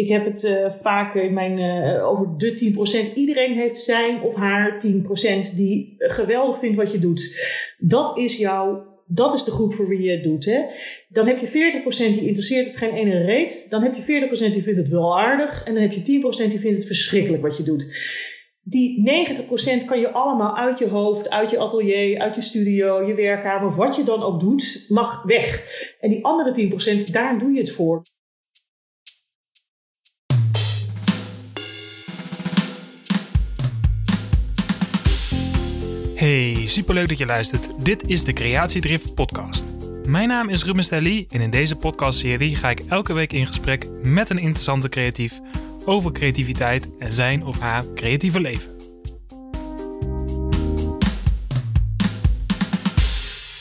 ik heb het uh, vaak in mijn, uh, over de 10%. Iedereen heeft zijn of haar 10% die geweldig vindt wat je doet. Dat is jouw, dat is de groep voor wie je het doet. Hè? Dan heb je 40% die interesseert het geen ene reet. Dan heb je 40% die vindt het wel aardig. En dan heb je 10% die vindt het verschrikkelijk wat je doet. Die 90% kan je allemaal uit je hoofd, uit je atelier, uit je studio, je werkkamer, wat je dan ook doet, mag weg. En die andere 10%, daar doe je het voor. Hey, superleuk dat je luistert. Dit is de Creatiedrift podcast. Mijn naam is Ruben Stelly en in deze podcastserie ga ik elke week in gesprek met een interessante creatief over creativiteit en zijn of haar creatieve leven.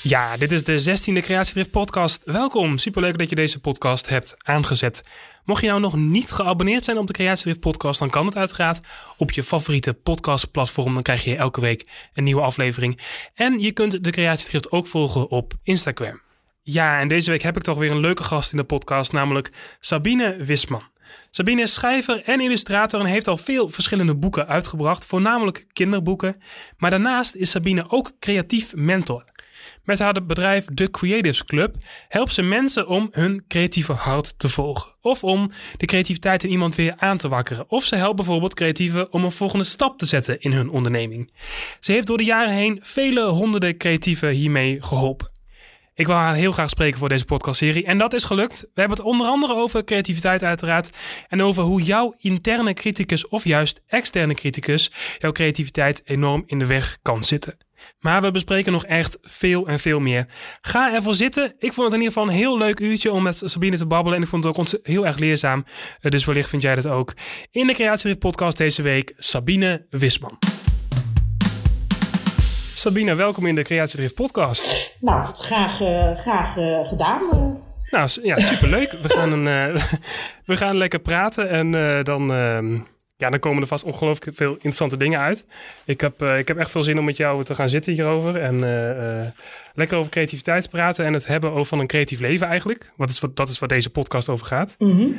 Ja, dit is de 16e Creatiedrift podcast. Welkom, superleuk dat je deze podcast hebt aangezet. Mocht je nou nog niet geabonneerd zijn op de Creatiedrift podcast, dan kan het uiteraard op je favoriete podcastplatform. Dan krijg je elke week een nieuwe aflevering. En je kunt de Creatiedrift ook volgen op Instagram. Ja, en deze week heb ik toch weer een leuke gast in de podcast, namelijk Sabine Wisman. Sabine is schrijver en illustrator en heeft al veel verschillende boeken uitgebracht, voornamelijk kinderboeken. Maar daarnaast is Sabine ook creatief mentor. Met haar bedrijf The Creatives Club helpt ze mensen om hun creatieve hart te volgen. Of om de creativiteit in iemand weer aan te wakkeren. Of ze helpt bijvoorbeeld creatieven om een volgende stap te zetten in hun onderneming. Ze heeft door de jaren heen vele honderden creatieven hiermee geholpen. Ik wil haar heel graag spreken voor deze podcastserie. En dat is gelukt. We hebben het onder andere over creativiteit uiteraard. En over hoe jouw interne criticus of juist externe criticus jouw creativiteit enorm in de weg kan zitten. Maar we bespreken nog echt veel en veel meer. Ga ervoor zitten. Ik vond het in ieder geval een heel leuk uurtje om met Sabine te babbelen. En ik vond het ook heel erg leerzaam. Eh, dus wellicht vind jij dat ook. In de Creatiedrift podcast deze week, Sabine Wisman. Sabine, welkom in de Creatiedrift podcast. Nou, graag, uh, graag uh, gedaan. Nou, ja, superleuk. we, gaan een, we gaan lekker praten en dan ehm, ja, dan komen er vast ongelooflijk veel interessante dingen uit. Ik heb, uh, ik heb echt veel zin om met jou te gaan zitten hierover. En uh, uh, lekker over creativiteit te praten. En het hebben over van een creatief leven eigenlijk. Wat is, wat, dat is wat deze podcast over gaat. Mm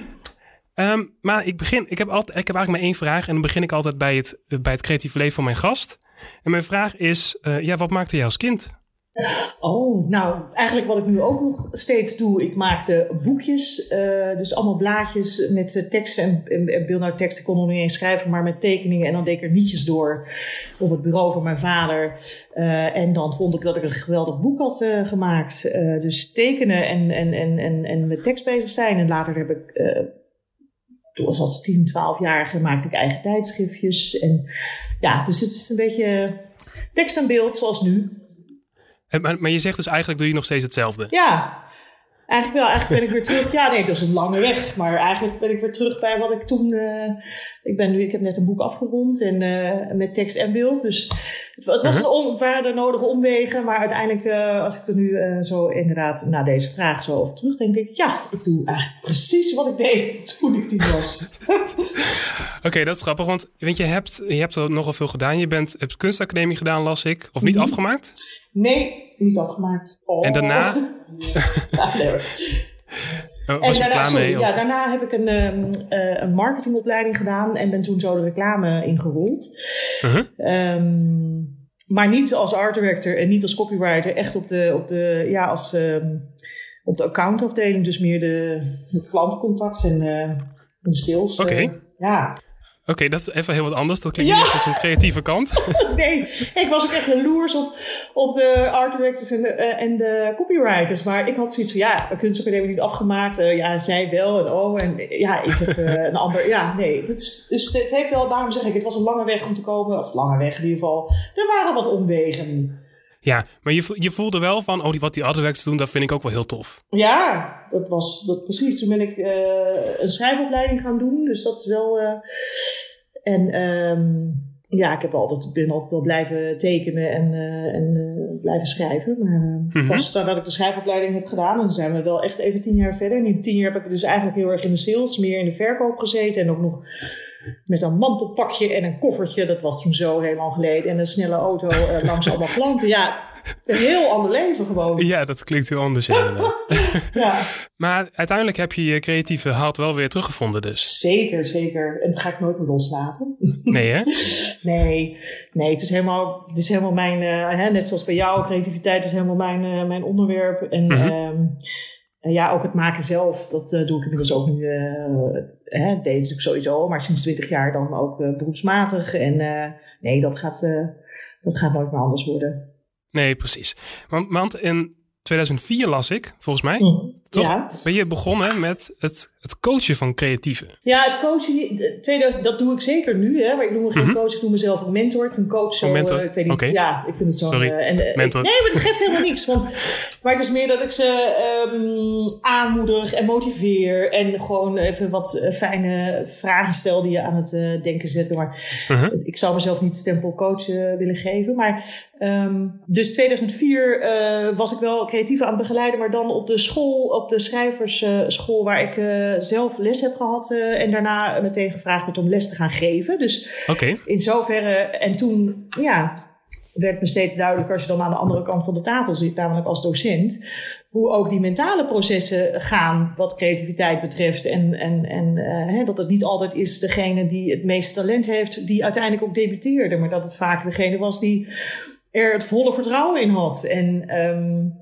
um, maar ik begin, ik heb, altijd, ik heb eigenlijk maar één vraag. En dan begin ik altijd bij het, bij het creatieve leven van mijn gast. En mijn vraag is, ja, wat maakte jij als kind? Oh, nou, eigenlijk wat ik nu ook nog steeds doe. Ik maakte boekjes, uh, dus allemaal blaadjes met uh, teksten en, en, en nou, teksten kon nog niet eens schrijven, maar met tekeningen. En dan deed ik er nietjes door op het bureau van mijn vader. Uh, en dan vond ik dat ik een geweldig boek had gemaakt. dus tekenen en, en, en, en, en met tekst bezig zijn. En later heb ik, toen was als 10, 12 jaar, maakte ik eigen tijdschriftjes. En ja, dus het is een beetje tekst en beeld zoals nu. Maar, maar je zegt dus eigenlijk doe je nog steeds hetzelfde? Ja, eigenlijk wel. Eigenlijk ben ik weer terug. Ja, nee, het was een lange weg. Maar eigenlijk ben ik weer terug bij wat ik toen... Uh, ik, ben nu, ik heb net een boek afgerond en, uh, met tekst en beeld. Dus het was -huh. een waren nodige omwegen. Maar uiteindelijk, uh, als ik er nu zo inderdaad na deze vraag zo over terugdenk... denk ik, ja, ik doe eigenlijk precies wat ik deed toen ik tien was. Oké, okay, dat is grappig. Want, want je, hebt, je hebt er nogal veel gedaan. Je bent, hebt kunstacademie gedaan, las ik. Of niet mm -hmm. afgemaakt? Nee, niet afgemaakt. Oh. En daarna? ja, nee, Oh, en daarna, mee? Ja, daarna heb ik een, um, uh, een marketingopleiding gedaan en ben toen zo de reclame ingerold. Uh -huh. um, maar niet als art director en niet als copywriter, echt op de, op de, ja, als, um, op de accountafdeling, dus meer de, het klantencontact en uh, de sales. Oké. Okay. Uh, ja. Oké, okay, dat is even heel wat anders. Dat klinkt ja. niet echt als een creatieve kant. nee, ik was ook echt jaloers op, op de art directors en de, en de copywriters. Maar ik had zoiets van, ja, de kunstacademie niet afgemaakt. Uh, ja, zij wel en oh. En ja, ik heb uh, een ander... Ja, nee. Het is, dus het heeft wel, daarom zeg ik, het was een lange weg om te komen. Of lange weg in ieder geval. Er waren wat omwegen. Ja, maar je, je voelde wel van, oh, die, wat die directors doen, dat vind ik ook wel heel tof. Ja, dat was dat precies. Toen ben ik een schrijfopleiding gaan doen. Dus dat is wel... En um, ja, ik heb altijd, ben altijd al blijven tekenen en, uh, en blijven schrijven. Maar mm -hmm. pas nadat ik de schrijfopleiding heb gedaan, dan zijn we wel echt even tien jaar verder. En in tien jaar heb ik dus eigenlijk heel erg in de sales, meer in de verkoop gezeten. En ook nog met een mantelpakje en een koffertje. Dat was toen zo helemaal geleden. En een snelle auto uh, langs allemaal klanten. Ja, een heel ander leven gewoon. Ja, dat klinkt heel anders inderdaad. ja. Maar uiteindelijk heb je je creatieve hart wel weer teruggevonden dus. Zeker, zeker. En dat ga ik nooit meer loslaten. Nee hè? nee, nee het, is helemaal, het is helemaal mijn, uh, hè, net zoals bij jou, creativiteit is helemaal mijn, uh, mijn onderwerp. En mm -hmm. Uh, ja, ook het maken zelf, dat doe ik inmiddels ook nu. het, hè, deed natuurlijk sowieso, maar sinds 20 jaar dan ook beroepsmatig. En nee, dat gaat, dat gaat nooit meer anders worden. Nee, precies. Want, want in 2004 las ik, volgens mij. Mm, toch? Ja. Ben je begonnen met het, het coachen van creatieven? Ja, het coachen, 2000, dat doe ik zeker nu. Hè, maar ik noem me geen mm -hmm. coach, ik noem mezelf een mentor. Een coach zo, mentor? Uh, ik weet niet. Okay. Ja, ik vind het zo. Sorry, uh, en, uh, mentor. Nee, maar het geeft helemaal niks. Want, maar het is meer dat ik ze um, aanmoedig en motiveer. En gewoon even wat fijne vragen stel die je aan het denken zetten. Maar -huh. ik zou mezelf niet stempel coach willen geven. Maar Um, dus 2004 uh, was ik wel creatief aan het begeleiden, maar dan op de school, op de schrijversschool, waar ik uh, zelf les heb gehad en daarna meteen gevraagd werd om les te gaan geven. Dus okay. in zoverre, en toen ja, werd me steeds duidelijker als je dan aan de andere kant van de tafel zit, namelijk als docent, hoe ook die mentale processen gaan wat creativiteit betreft. En, en, en hè, dat het niet altijd is degene die het meeste talent heeft, die uiteindelijk ook debuteerde, maar dat het vaak degene was die er het volle vertrouwen in had. En um,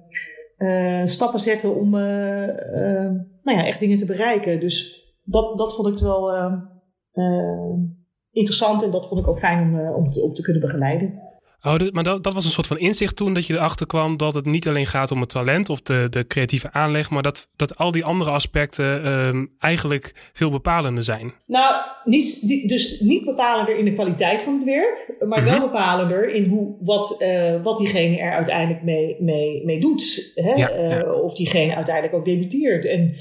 uh, stappen zetten om uh, uh, nou ja, echt dingen te bereiken. Dus dat, dat vond ik wel interessant en dat vond ik ook fijn om, om, om te kunnen begeleiden. Oh, maar dat, dat was een soort van inzicht toen dat je erachter kwam dat het niet alleen gaat om het talent of de, de creatieve aanleg, maar dat, dat al die andere aspecten um, eigenlijk veel bepalender zijn. Nou, niet, dus niet bepalender in de kwaliteit van het werk, maar wel bepalender in hoe, wat, uh, wat diegene er uiteindelijk mee, mee, mee doet. Hè? Ja, ja. Uh, of diegene uiteindelijk ook debuteert. En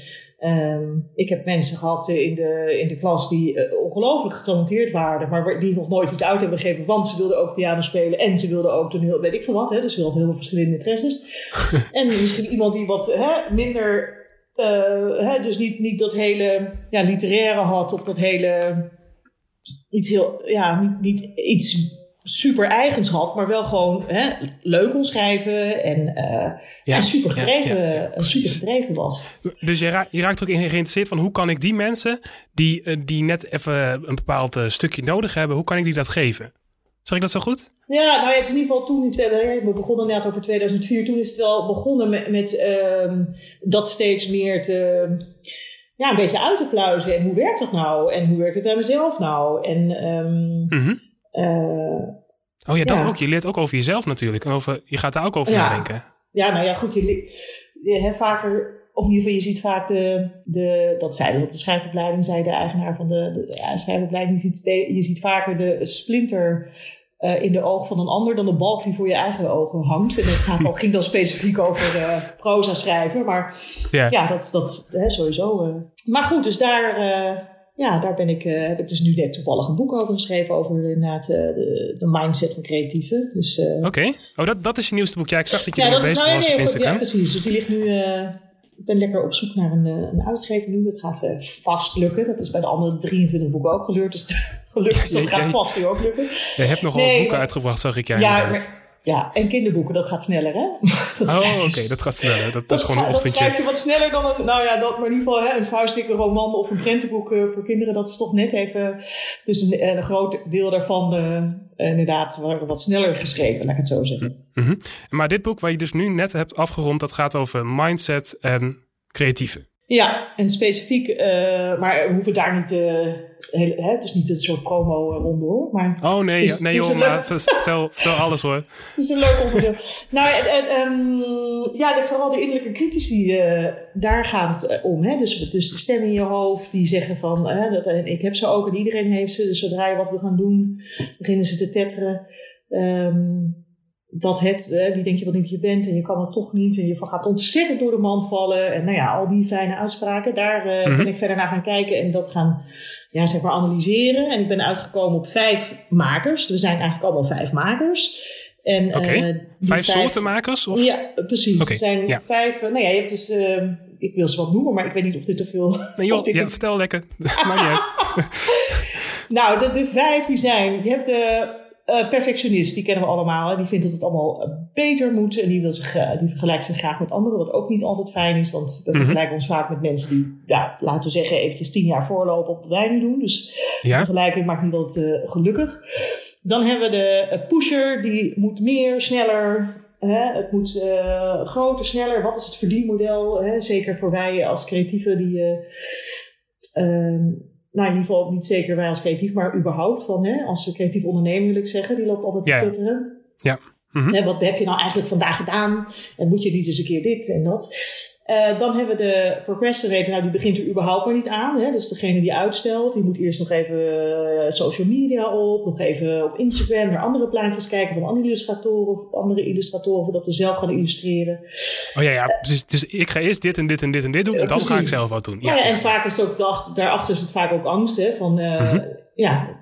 Um, ik heb mensen gehad in de, in de klas die uh, ongelooflijk getalenteerd waren, maar die nog nooit iets uit hebben gegeven, want ze wilden ook piano spelen en ze wilden ook toneel, weet ik veel wat. Hè? Dus ze hadden heel veel verschillende interesses. en misschien iemand die wat hè, minder, uh, hè, dus niet, niet dat hele ja, literaire had of dat hele, iets heel, ja, niet, niet iets super eigens had, maar wel gewoon hè, leuk kon schrijven en, uh, ja, en super gedreven, ja, ja, super gedreven was. Dus je, raakt, je raakt ook in geïnteresseerd van hoe kan ik die mensen die, uh, die net even een bepaald uh, stukje nodig hebben, hoe kan ik die dat geven? Zeg ik dat zo goed? Ja, nou ja, het is in ieder geval toen, we begonnen net over 2004, toen is het wel begonnen met, met um, dat steeds meer te, ja, een beetje uit te pluizen. En hoe werkt dat nou? En hoe werkt het bij mezelf nou? En um, mm -hmm. Uh, oh ja, dat ja. ook. Je leert ook over jezelf natuurlijk. En over, je gaat daar ook over ja. nadenken. Ja, nou ja, goed. Je, je hebt vaker, of in ieder geval, je ziet vaak de, de dat zei op de schrijfopleiding, zei de eigenaar van de, de schrijfopleiding, je ziet, je ziet vaker de splinter uh, in de oog van een ander dan de balk die voor je eigen ogen hangt. En dat gaat ook, ging dan specifiek over uh, proza schrijven. Maar ja, ja dat, dat hè, sowieso. Uh. Maar goed, dus daar ja, daar ben ik, uh, heb ik dus nu net toevallig een boek over geschreven. Over inderdaad uh, de, de mindset van creatieven. Dus, uh, Oké. Okay. Oh, dat, dat is je nieuwste boek. Ja, ik zag dat je ja, ermee bezig nou, was nee, op Instagram. Ja, precies. Dus die ligt nu... ik ben lekker op zoek naar een, een uitgever nu. Dat gaat vast lukken. Dat is bij de andere 23 boeken ook gelukt. Dus gelukkig, dus dat gaat vast nu ook lukken. Je hebt nogal nee, boeken uitgebracht, zag ik. Ja, ja maar, ja, en kinderboeken, dat gaat sneller, hè? Dat oh, oké, okay, dat gaat sneller. Dat, dat, dat is gewoon een ochtendje. Dat schrijf je wat sneller dan een, nou ja, dat, maar in ieder geval hè, een vuistdikke roman of een prentenboek uh, voor kinderen. Dat is toch net even, dus een, een groot deel daarvan uh, inderdaad wat sneller geschreven, laat ik het zo zeggen. Mm -hmm. Maar dit boek waar je dus nu net hebt afgerond, dat gaat over mindset en creatieve. Ja, en specifiek, uh, maar we hoeven daar niet, uh, hè, het is niet een soort promo-ronde hoor. Maar oh nee, is, nee joh, maar vertel, vertel alles hoor. Het is een leuk onderdeel. nou, en, um, ja, de, vooral de innerlijke critici, uh, daar gaat het om. Hè? Dus, dus de stemmen in je hoofd die zeggen van, dat, en ik heb ze ook en iedereen heeft ze. Dus zodra je wat wil gaan doen, beginnen ze te tetteren. Um, dat het, eh, wie denk je wat niet je bent en je kan het toch niet en je gaat ontzettend door de man vallen en nou ja, al die fijne uitspraken, daar uh, mm-hmm. ben ik verder naar gaan kijken en dat gaan, ja, zeg maar analyseren. En ik ben uitgekomen op vijf makers. We zijn eigenlijk allemaal vijf makers. En, okay. uh, vijf, vijf, soorten makers? Of? Ja, precies. Okay. Er zijn ja. vijf, nou ja, je hebt dus, ik wil ze wat noemen, maar ik weet niet of dit te veel... Nee joh, ja, vertel lekker. Maakt niet uit. Nou, de, de vijf die zijn, je hebt de uh, perfectionist, die kennen we allemaal. Hè? Die vindt dat het allemaal eh, beter moet en die, wil zich, uh, die vergelijkt zich graag met anderen, wat ook niet altijd fijn is, want we mm -hmm. vergelijken ons vaak met mensen die, ja, laten we zeggen, eventjes tien jaar voorlopen op wat wij nu doen. Dus ja? vergelijking maakt niet altijd gelukkig. Dan hebben we de pusher, die moet meer, sneller, Hè, het moet groter, sneller. Wat is het verdienmodel? Hè? Zeker voor wij als creatieven die. Uh, nou, in ieder geval niet zeker wij als creatief, maar überhaupt van, hè, als creatief ondernemer wil ik zeggen, die loopt altijd te tutteren. Ja. Mm -hmm. wat heb je nou eigenlijk vandaag gedaan? En moet je niet eens een keer dit en dat? Uh, dan hebben we de procrastinator, nou die begint er überhaupt maar niet aan. Hè? Dus degene die uitstelt, die moet eerst nog even uh, social media op, nog even op Instagram naar andere plaatjes kijken van andere illustratoren of andere illustratoren, voordat we zelf gaan illustreren. Oh ja, ja precies. Dus ik ga eerst dit en dit en dit en dit doen en dan precies. ga ik zelf wat doen. Ja, ja, en vaak is het ook, dacht, daarachter is het vaak ook angst, hè, van uh, mm -hmm. ja,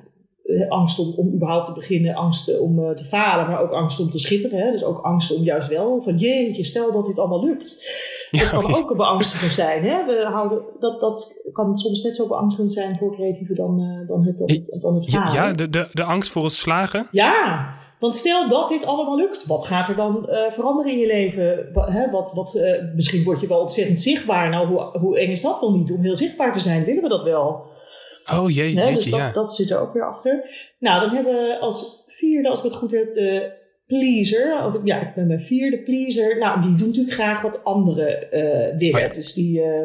angst om, om überhaupt te beginnen, angst om te falen, maar ook angst om te schitteren. Hè? Dus ook angst om juist wel van jeetje, stel dat dit allemaal lukt. Dat kan ook een beangstigend zijn. Hè? We houden, dat, dat kan soms net zo beangstigend zijn voor creatieven dan, uh, dan het, dan, dan het falen. Ja, de, de, de angst voor het slagen. Ja, want stel dat dit allemaal lukt, wat gaat er dan uh, veranderen in je leven? Hè, wat, wat, uh, misschien word je wel ontzettend zichtbaar. Nou, hoe, hoe eng is dat wel niet om heel zichtbaar te zijn? Willen we dat wel? Oh jee, Hè, dus dat, ja. dat zit er ook weer achter. Nou, dan hebben we als vierde, als ik het goed heb, de pleaser. Ja, ik ben mijn vierde pleaser. Nou, die doet natuurlijk graag wat andere uh, dingen. Oh ja. Dus die... Uh,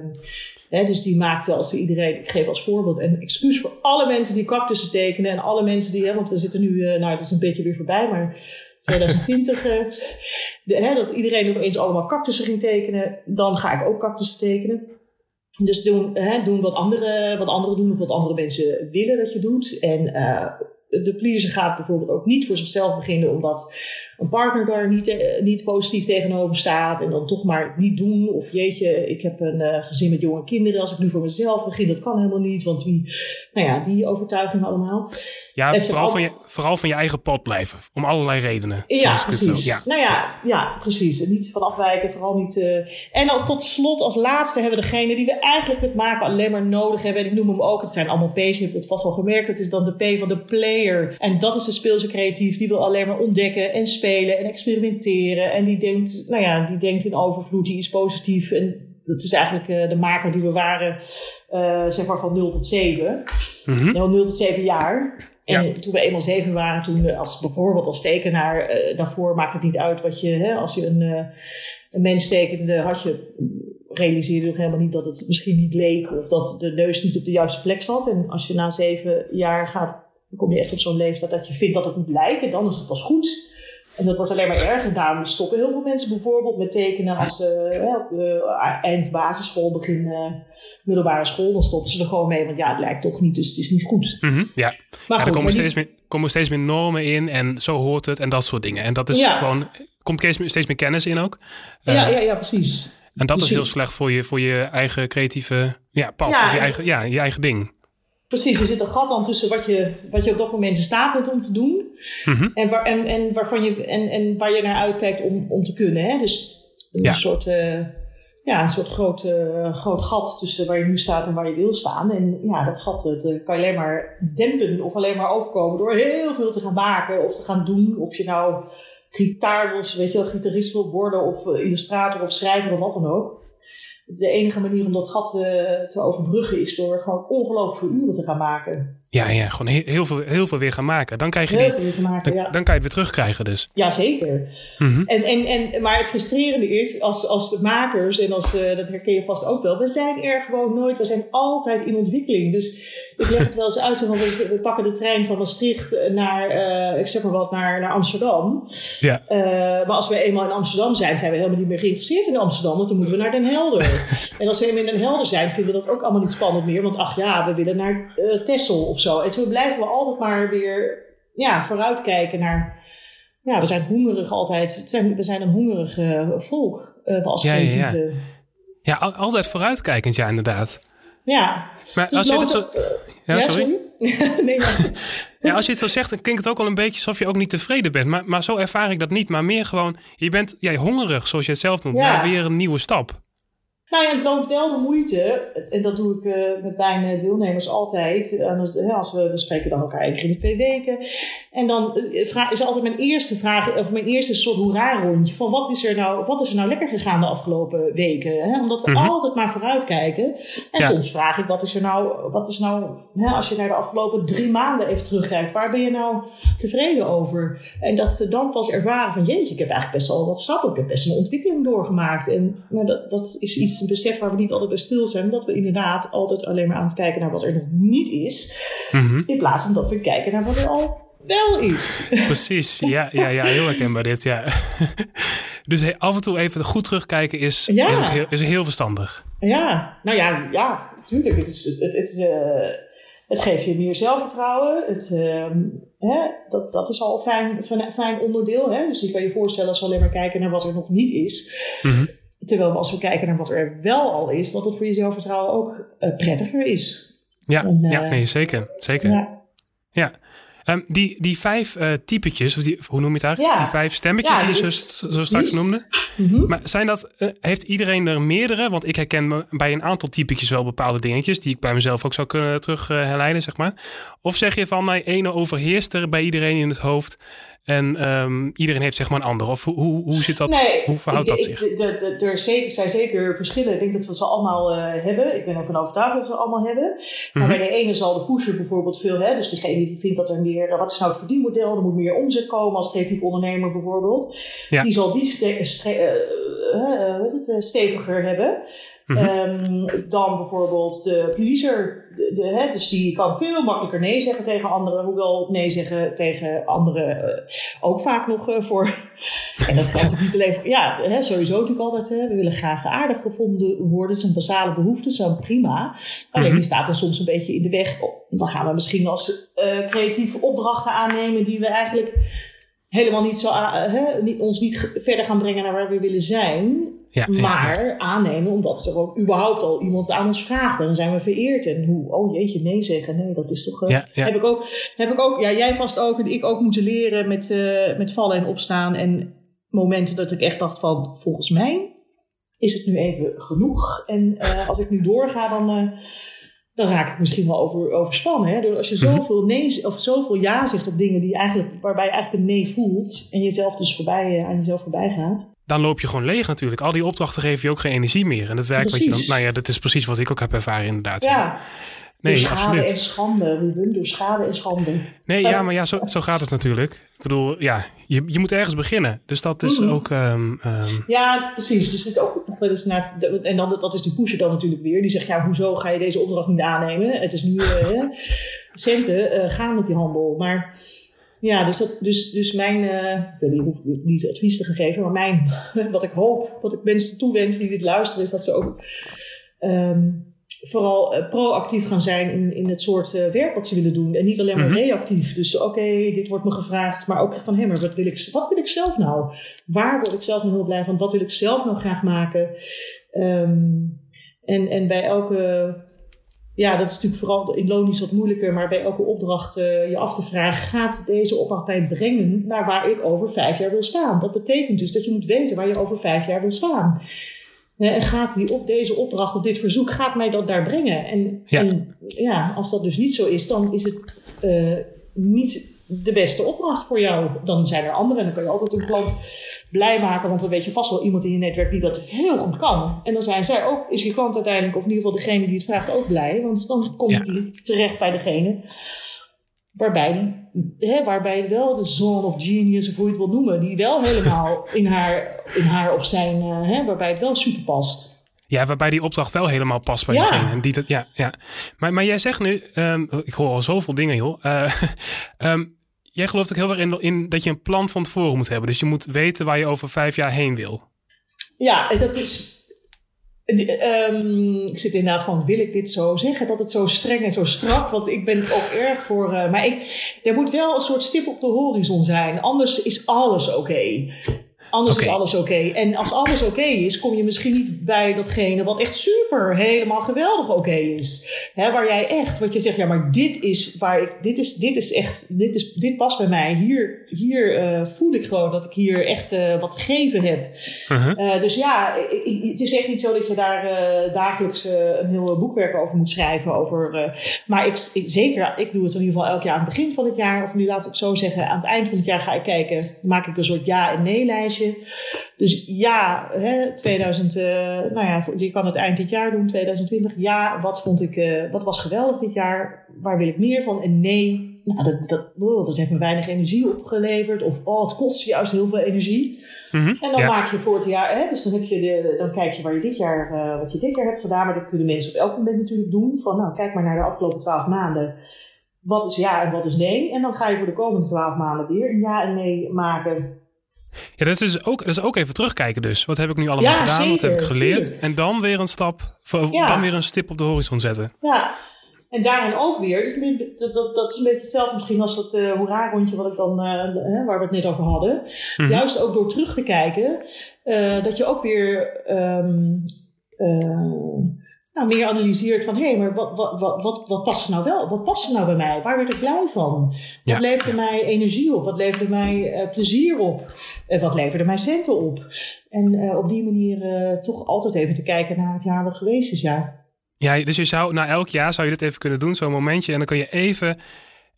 He, dus die maakte als iedereen, ik geef als voorbeeld een excuus voor alle mensen die cactussen tekenen en alle mensen die, hè, want we zitten nu, uh, nou het is een beetje weer voorbij, maar 2020, de, hè, dat iedereen opeens allemaal cactussen ging tekenen, dan ga ik ook cactussen tekenen. Dus doen, hè, doen wat, andere, wat anderen doen of wat andere mensen willen dat je doet. En de pleaser gaat bijvoorbeeld ook niet voor zichzelf beginnen, omdat een partner daar niet, uh, niet positief tegenover staat en dan toch maar niet doen. Of jeetje, ik heb een uh, gezin met jonge kinderen. Als ik nu voor mezelf begin, dat kan helemaal niet. Want wie, nou ja, die overtuigingen allemaal. Ja, vooral, al... van je, vooral van je eigen pad blijven. Om allerlei redenen. Ja, precies. Ja. Nou ja, ja, precies. Niet van afwijken, vooral niet. Uh... En dan tot slot, als laatste hebben we degene die we eigenlijk met maken alleen maar nodig hebben. En ik noem hem ook, het zijn allemaal P's, je hebt het vast wel gemerkt. Het is dan de P van de player. En dat is de speelse creatief. Die wil alleen maar ontdekken en spelen en experimenteren. En die denkt, nou ja, die denkt in overvloed, die is positief. En dat is eigenlijk uh, de maker die we waren, uh, zeg maar van 0 tot 7. Mhm. Nou, 0 tot 7 jaar. En toen we eenmaal 7 waren, toen als, bijvoorbeeld als tekenaar, eh, daarvoor maakt het niet uit wat je, hè, als je een, eh, een mens tekende, had je, realiseerde je nog helemaal niet dat het misschien niet leek of dat de neus niet op de juiste plek zat. En als je na 7 jaar gaat, dan kom je echt op zo'n leeftijd dat je vindt dat het moet lijken, dan is het pas goed. En dat wordt alleen maar erger. Daarom stoppen heel veel mensen bijvoorbeeld met tekenen als ze uh, op de eind basisschool, begin uh, middelbare school. Dan stoppen ze er gewoon mee, want ja, het lijkt toch niet, dus het is niet goed. Mm -hmm, ja, maar ja goed, er komen steeds, meer, komen steeds meer normen in en zo hoort het en dat soort dingen. En dat is Ja. gewoon, komt steeds meer, kennis in ook. Eh, ja, ja, ja, precies. En dat Dus is heel slecht voor je, voor je eigen creatieve ja, pad. Ja, of je en- eigen, ja, je eigen ding. Precies, er zit een gat dan tussen wat je, wat je op dat moment in staat bent om te doen. Mhm. En, waar, en, en, waarvan je, en, en waar je naar uitkijkt om, om te kunnen. Hè? Dus een Ja. soort, eh, ja, een soort groot, eh, groot gat tussen waar je nu staat en waar je wil staan. En ja, dat gat eh, dat kan je alleen maar dempen of alleen maar overkomen door heel veel te gaan maken of te gaan doen. Of je nou gitaar wil, weet je wel, gitarist wil worden of illustrator of schrijver of wat dan ook. De enige manier om dat gat eh, te overbruggen is door gewoon ongelooflijk veel uren te gaan maken. Ja, ja, gewoon heel, heel, veel, heel veel weer gaan maken. Dan krijg je Heel die, veel uren te maken, dan, ja. dan kan je het weer terugkrijgen dus. Ja, zeker. Mhm. En, en, en, maar het frustrerende is, als, als makers, en als, eh, dat herken je vast ook wel, we zijn er gewoon nooit, we zijn altijd in ontwikkeling. Dus ik leg het wel eens uit, we, we pakken de trein van Maastricht naar, eh, ik zeg maar wat, naar, naar Amsterdam. Ja. Eh, maar als we eenmaal in Amsterdam zijn, zijn we helemaal niet meer geïnteresseerd in Amsterdam, want dan moeten we naar Den Helder. en als we eenmaal in Den Helder zijn, vinden we dat ook allemaal niet spannend meer, want ach ja, we willen naar eh Texel of zo. En zo blijven we altijd maar weer ja, vooruitkijken naar ja, we zijn hongerig altijd. Zijn, we zijn een hongerig eh, volk uh, als Ja, ja, ja. Ja, al- altijd vooruitkijkend, ja, inderdaad. Ja. Maar Dus als je dit zo... Ja, ja, sorry. sorry? nee, maar, Ja, als je het zo zegt, dan klinkt het ook al een beetje alsof je ook niet tevreden bent. Maar, maar zo ervaar ik dat niet. Maar meer gewoon, je bent jij hongerig, zoals je het zelf noemt, naar weer een nieuwe stap. Nou ja, het loont wel de moeite, en dat doe ik uh, met mijn deelnemers altijd. Uh, als we, we spreken dan elkaar één keer in de twee weken. En dan uh, is altijd mijn eerste vraag, of mijn eerste soort hoera-rondje: van wat is, er nou, wat is er nou lekker gegaan de afgelopen weken? Hè? Omdat we mm -hmm. altijd maar vooruitkijken. En ja. soms vraag ik: wat is er nou, wat is nou hè, als je naar de afgelopen drie maanden even terugkijkt, waar ben je nou tevreden over? En dat ze dan pas ervaren van: jeetje, ik heb eigenlijk best al wat stappen, ik heb best een ontwikkeling doorgemaakt. En nou, dat, dat is iets een besef waar we niet altijd bij stil zijn. Dat we inderdaad altijd alleen maar aan het kijken naar wat er nog niet is. Mhm. In plaats van dat we kijken naar wat er al wel is. Precies, ja, ja, ja heel herkenbaar dit, ja. dus af en toe even goed terugkijken is, Ja. is, heel, is heel verstandig. Ja, nou ja, ja, natuurlijk. Het, is, het, het, eh, het geeft je meer zelfvertrouwen. Het, ehm, hè, dat, dat is al een fijn, fijn, fijn onderdeel. Hè? Dus je kan je voorstellen als we alleen maar kijken naar wat er nog niet is. Mhm. Terwijl als we kijken naar wat er wel al is, dat het voor je zelfvertrouwen ook eh, prettiger is. Ja, En, eh, ja nee, zeker. zeker. Ja. Ja. Ehm, die, die vijf eh, typetjes, of die, hoe noem je het eigenlijk? Ja. Die vijf stemmetjes die je zo, zo straks noemde. Mhm. Maar zijn dat, heeft iedereen er meerdere? Want ik herken me bij een aantal typetjes wel bepaalde dingetjes die ik bij mezelf ook zou kunnen terug herleiden, zeg maar. Of zeg je van, nee, ene overheerst er bij iedereen in het hoofd en ehm, iedereen heeft zeg maar een ander? Of hoe, hoe, hoe zit dat? Nee, hoe verhoudt ik- dat ik- zich? Er zeker- zijn zeker verschillen. Ik denk dat we ze allemaal eh, hebben. Ik ben ervan overtuigd dat we ze allemaal hebben. Maar Mhm. bij de ene zal de pusher bijvoorbeeld veel hebben. Dus degene die vindt dat er meer... eh, Wat is nou het verdienmodel? Er moet meer omzet komen als creatief ondernemer bijvoorbeeld. Ja. Die zal die eh, steviger hebben. Mhm. Ehm, dan bijvoorbeeld de pleaser. De, de, hè, dus die kan veel makkelijker nee zeggen tegen anderen. Hoewel nee zeggen tegen anderen eh, ook vaak nog eh, voor. En dat is natuurlijk niet alleen voor. Ja, hè, sowieso natuurlijk altijd. Hè, we willen graag aardig gevonden worden. Dat zijn basale behoeften, zijn prima. Alleen Mhm. die staat er soms een beetje in de weg. Dan gaan we misschien als eh creatieve opdrachten aannemen die we eigenlijk helemaal niet zo hè, niet, ons niet verder gaan brengen naar waar we willen zijn. Ja, ja, ja. Maar aannemen omdat er gewoon überhaupt al iemand aan ons vraagt. En dan zijn we vereerd. En hoe, oh jeetje, nee zeggen. Nee, dat is toch... eh, Ja, ja. Heb ik ook, heb ik ook, ja, jij vast ook en ik ook moeten leren met, eh, met vallen en opstaan. En momenten dat ik echt dacht van, volgens mij is het nu even genoeg. En eh, als ik nu doorga, dan, eh, dan raak ik misschien wel over, overspannen. Hè? Door als je Mhm. zoveel, nee, of zoveel ja zegt op dingen die eigenlijk, waarbij je eigenlijk een nee voelt. En jezelf dus voorbij, eh, aan jezelf voorbij gaat. Dan loop je gewoon leeg natuurlijk. Al die opdrachten geven je ook geen energie meer. En dat werkt wat je dan. Nou ja, dat is precies wat ik ook heb ervaren, inderdaad. Ja, nee, door schade absoluut. en schande. Ruben, door schade en schande. Nee, ja, maar ja, zo, zo gaat het natuurlijk. Ik bedoel, ja, je, je moet ergens beginnen. Dus dat is Mhm. ook. ehm, ehm, Ja, precies. Dus dit ook en dan, dat is die pusher dan natuurlijk weer. Die zegt, ja, hoezo ga je deze opdracht niet aannemen? Het is nu hè, centen, eh, gaan met die handel. Maar ja, dus, dat, dus, dus mijn, eh, ik weet niet, hoef advies te geven, maar mijn, wat ik hoop, wat ik mensen toewens die dit luisteren, is dat ze ook ehm, vooral eh, proactief gaan zijn in, in het soort eh, werk wat ze willen doen. En niet alleen maar Mhm. reactief. Dus oké, dit wordt me gevraagd, maar ook van hé, maar wat wil, ik, wat wil ik zelf nou? Waar word ik zelf nou heel blij van? Wat wil ik zelf nou graag maken? Ehm, en, en bij elke, ja, dat is natuurlijk vooral in loon iets wat moeilijker, maar bij elke opdracht eh, je af te vragen: gaat deze opdracht mij brengen naar waar ik over vijf jaar wil staan? Dat betekent dus dat je moet weten waar je over vijf jaar wil staan. En gaat die op deze opdracht of dit verzoek, gaat mij dat daar brengen? En Ja. en, ja, als dat dus niet zo is, dan is het eh, niet de beste opdracht voor jou. Dan zijn er anderen en dan kan je altijd een klant blij maken, want dan weet je vast wel iemand in je netwerk die dat heel goed kan. En dan zijn zij ook, is je klant uiteindelijk, of in ieder geval degene die het vraagt, ook blij. Want dan kom Ja. je terecht bij degene waarbij, hè, waarbij wel de zone of genius, of hoe je het wil noemen, die wel helemaal in haar, in haar of zijn, eh, hè, waarbij het wel super past. ja, waarbij die opdracht wel helemaal past bij Ja. diegene. En die dat, ja, ja. Maar, maar jij zegt nu, ehm, ik hoor al zoveel dingen, joh. Eh, ehm, jij gelooft ook heel erg in, in dat je een plan van tevoren moet hebben. Dus je moet weten waar je over vijf jaar heen wil. Ja, dat is. Ehm, ik zit inderdaad van, wil ik dit zo zeggen? Dat het zo streng en zo strak, want ik ben ook erg voor... eh, maar ik, er moet wel een soort stip op de horizon zijn, anders is alles oké. Anders is alles oké. En als alles oké is, kom je misschien niet bij datgene wat echt super, helemaal geweldig oké is. Hè, waar jij echt, wat je zegt, ja, maar dit is waar ik, dit is, dit is echt, dit, is, dit past bij mij. Hier, hier eh, voel ik gewoon dat ik hier echt eh, wat te geven heb. Mhm. Eh, dus ja, het is echt niet zo dat je daar dagelijks een heel boekwerk over moet schrijven. Over, maar ik, ik- zeker, ik doe het in ieder geval elk jaar aan het begin van het jaar. Of nu laat ik zo zeggen, aan het eind van het jaar ga ik kijken. Maak ik een soort ja- en nee-lijstje. Dus ja, hè, 2000, eh, nou ja, je kan het eind dit jaar doen, 2020. Ja, wat vond ik, eh, wat was geweldig dit jaar? Waar wil ik meer van? En nee, nou, dat, dat, oh, dat heeft me weinig energie opgeleverd. Of oh, het kost juist heel veel energie. Mhm. En dan Ja. maak je voor het jaar, hè, dus dan, heb je de, dan kijk je waar je dit jaar, eh, wat je dit jaar hebt gedaan. Maar dat kunnen mensen op elk moment natuurlijk doen. Van nou, kijk maar naar de afgelopen twaalf maanden. Wat is ja en wat is nee? En dan ga je voor de komende twaalf maanden weer een ja en nee maken. Ja, dat is dus ook, dat is ook even terugkijken dus. Wat heb ik nu allemaal Ja, gedaan? wat heb ik geleerd? tuurlijk. En dan weer een stap, Ja. dan weer een stip op de horizon zetten. Ja, en daarin ook weer, dat, dat, dat is een beetje hetzelfde misschien als dat eh hoera-rondje wat ik dan, eh, hè, waar we het net over hadden. Mhm. Juist ook door terug te kijken, eh, dat je ook weer ehm, eh, nou, meer analyseert van hé, hey, maar wat, wat, wat, wat, wat past nou wel? Wat past er nou bij mij? Waar werd ik blij van? Wat Ja. leverde mij energie op? Wat leverde mij eh, plezier op? Eh, wat leverde mij centen op? En eh, op die manier toch altijd even te kijken naar het jaar wat geweest is, ja. Ja, dus je zou, na elk jaar zou je dit even kunnen doen, zo'n momentje. En dan kun je even,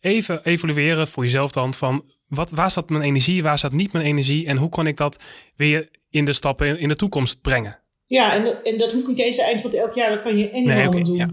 even evalueren voor jezelf dan van wat, waar staat mijn energie, waar staat niet mijn energie en hoe kan ik dat weer in de stappen in de toekomst brengen. Ja, en, dat- en dat hoeft niet eens het eind van elk jaar, dat kan je anyhow Nee, doen. ja.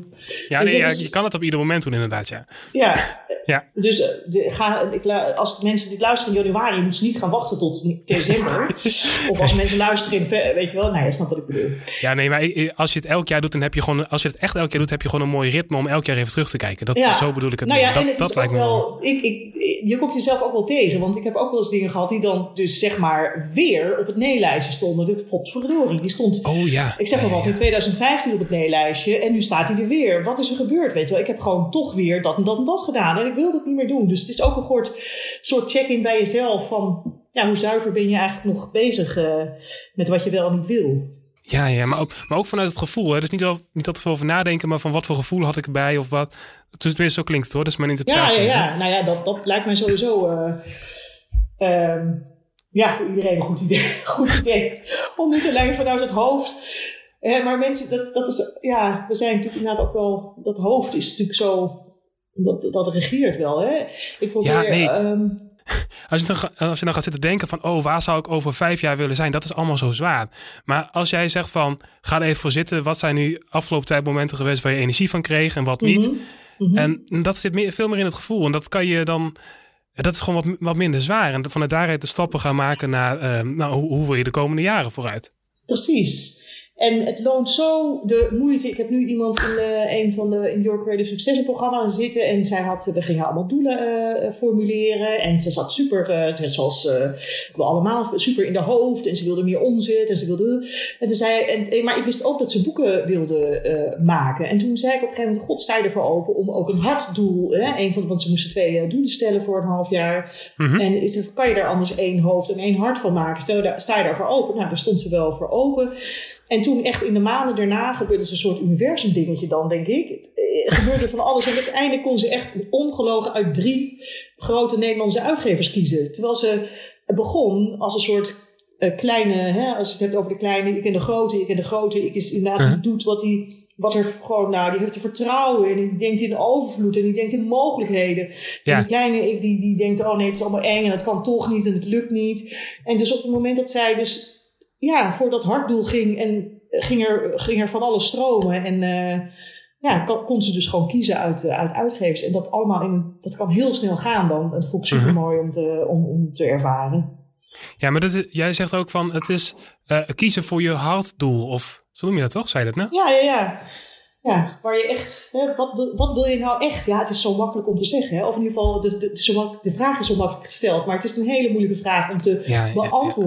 Ja, Weet nee, je, ja, dus- je kan het op ieder moment doen inderdaad, ja. Ja. Ja. Dus eh, de, ga, ik, als mensen dit luisteren in januari, moeten ze niet gaan wachten tot december. of als mensen luisteren in, weet je wel, nou, je snapt wat ik bedoel. Ja, nee, maar als je het elk jaar doet, dan heb je gewoon, als je het echt elk jaar doet, heb je gewoon een mooi ritme om elk jaar even terug te kijken. Dat, Ja. Zo bedoel ik het Nou ja, dat en het dat is ook me wel. ik, ik, je komt jezelf ook wel tegen, want ik heb ook wel eens dingen gehad die dan dus zeg maar weer op het nee-lijstje stonden. Dus potverdorie, die stond Oh ja. Ik zeg Ja, maar wat, ja. in 2015 op het nee-lijstje en nu staat hij er weer. Wat is er gebeurd, weet je wel? Ik heb gewoon toch weer dat en dat en dat gedaan en ik wil dat niet meer doen. Dus het is ook een soort, soort check-in bij jezelf van, ja, hoe zuiver ben je eigenlijk nog bezig eh, met wat je wel en niet wil. Ja, ja maar, ook, maar ook vanuit het gevoel. Hè? Dus niet, al, niet dat veel over nadenken, maar van wat voor gevoel had ik erbij of wat. Dus tenminste, zo klinkt het hoor. Dat is mijn Ja, interpretatie. ja, hè? ja. Nou ja, dat, dat lijkt mij sowieso, eh, ehm, ja, voor iedereen een goed idee, goed idee. Om niet alleen vanuit het hoofd Eh, maar mensen, dat, dat is, ja, we zijn natuurlijk inderdaad ook wel, dat hoofd is natuurlijk zo, dat, dat regeert wel, hè. Ik probeer, Ja, nee. ehm, Als je, dan, als je dan gaat zitten denken van, oh, waar zou ik over vijf jaar willen zijn? Dat is allemaal zo zwaar. Maar als jij zegt van, ga er even voor zitten. Wat zijn nu afgelopen tijd momenten geweest waar je energie van kreeg en wat niet? mhm, mhm. En dat zit meer, veel meer in het gevoel. En dat kan je dan, dat is gewoon wat, wat minder zwaar. En vanuit daaruit de stappen gaan maken naar, eh, nou, hoe, hoe wil je de komende jaren vooruit? Precies. En het loont zo de moeite. Ik heb nu iemand in eh, een van de in Your Creative Success programma zitten. En zij had, we gingen allemaal doelen eh, formuleren. En ze zat super, eh, ze- zoals eh, we allemaal, super in de hoofd. En ze wilde meer omzet. En ze wilde. En toen zei, en, maar ik wist ook dat ze boeken wilde eh, maken. En toen zei ik op een gegeven moment: God, sta je ervoor open om ook een hartdoel. Hè, een van, want ze moesten twee eh, doelen stellen voor een half jaar. Mhm. En is kan je daar anders één hoofd en één hart van maken? Stel, daar, sta je daarvoor open? Nou, daar stond ze wel voor open. En toen echt in de maanden daarna gebeurde ze een soort universum dingetje dan, denk ik. Eh, gebeurde van alles. En uiteindelijk kon ze echt ongelogen uit drie grote Nederlandse uitgevers kiezen. Terwijl ze begon als een soort eh, kleine, hè, als je het hebt over de kleine, ik en de grote, ik en de grote. Ik is inderdaad, die Uh-huh. doet wat hij, wat er gewoon, nou, die heeft er vertrouwen. En die denkt in overvloed en die denkt in mogelijkheden. Ja. En die kleine, ik, die, die denkt, oh nee, het is allemaal eng en het kan toch niet en het lukt niet. En dus op het moment dat zij dus ja, voor dat hartdoel ging en ging er, ging er van alles stromen. En eh, ja, kon, kon ze dus gewoon kiezen uit, eh, uit uitgevers. En dat allemaal in, dat kan heel snel gaan dan. Dat vond ik super mooi om, te, om, om te ervaren. Ja, maar dat is- jij zegt ook van, het is eh, kiezen voor je hartdoel. Of zo noem je dat toch? Zei je dat nou? Ja, ja, ja. Ja, waar je echt, hè, wat, wil- wat wil je nou echt? Ja, het is zo makkelijk om te zeggen. Hè? Of in ieder geval, de, de, de vraag is zo makkelijk gesteld. Maar het is een hele moeilijke vraag om te Ja, ja, ja.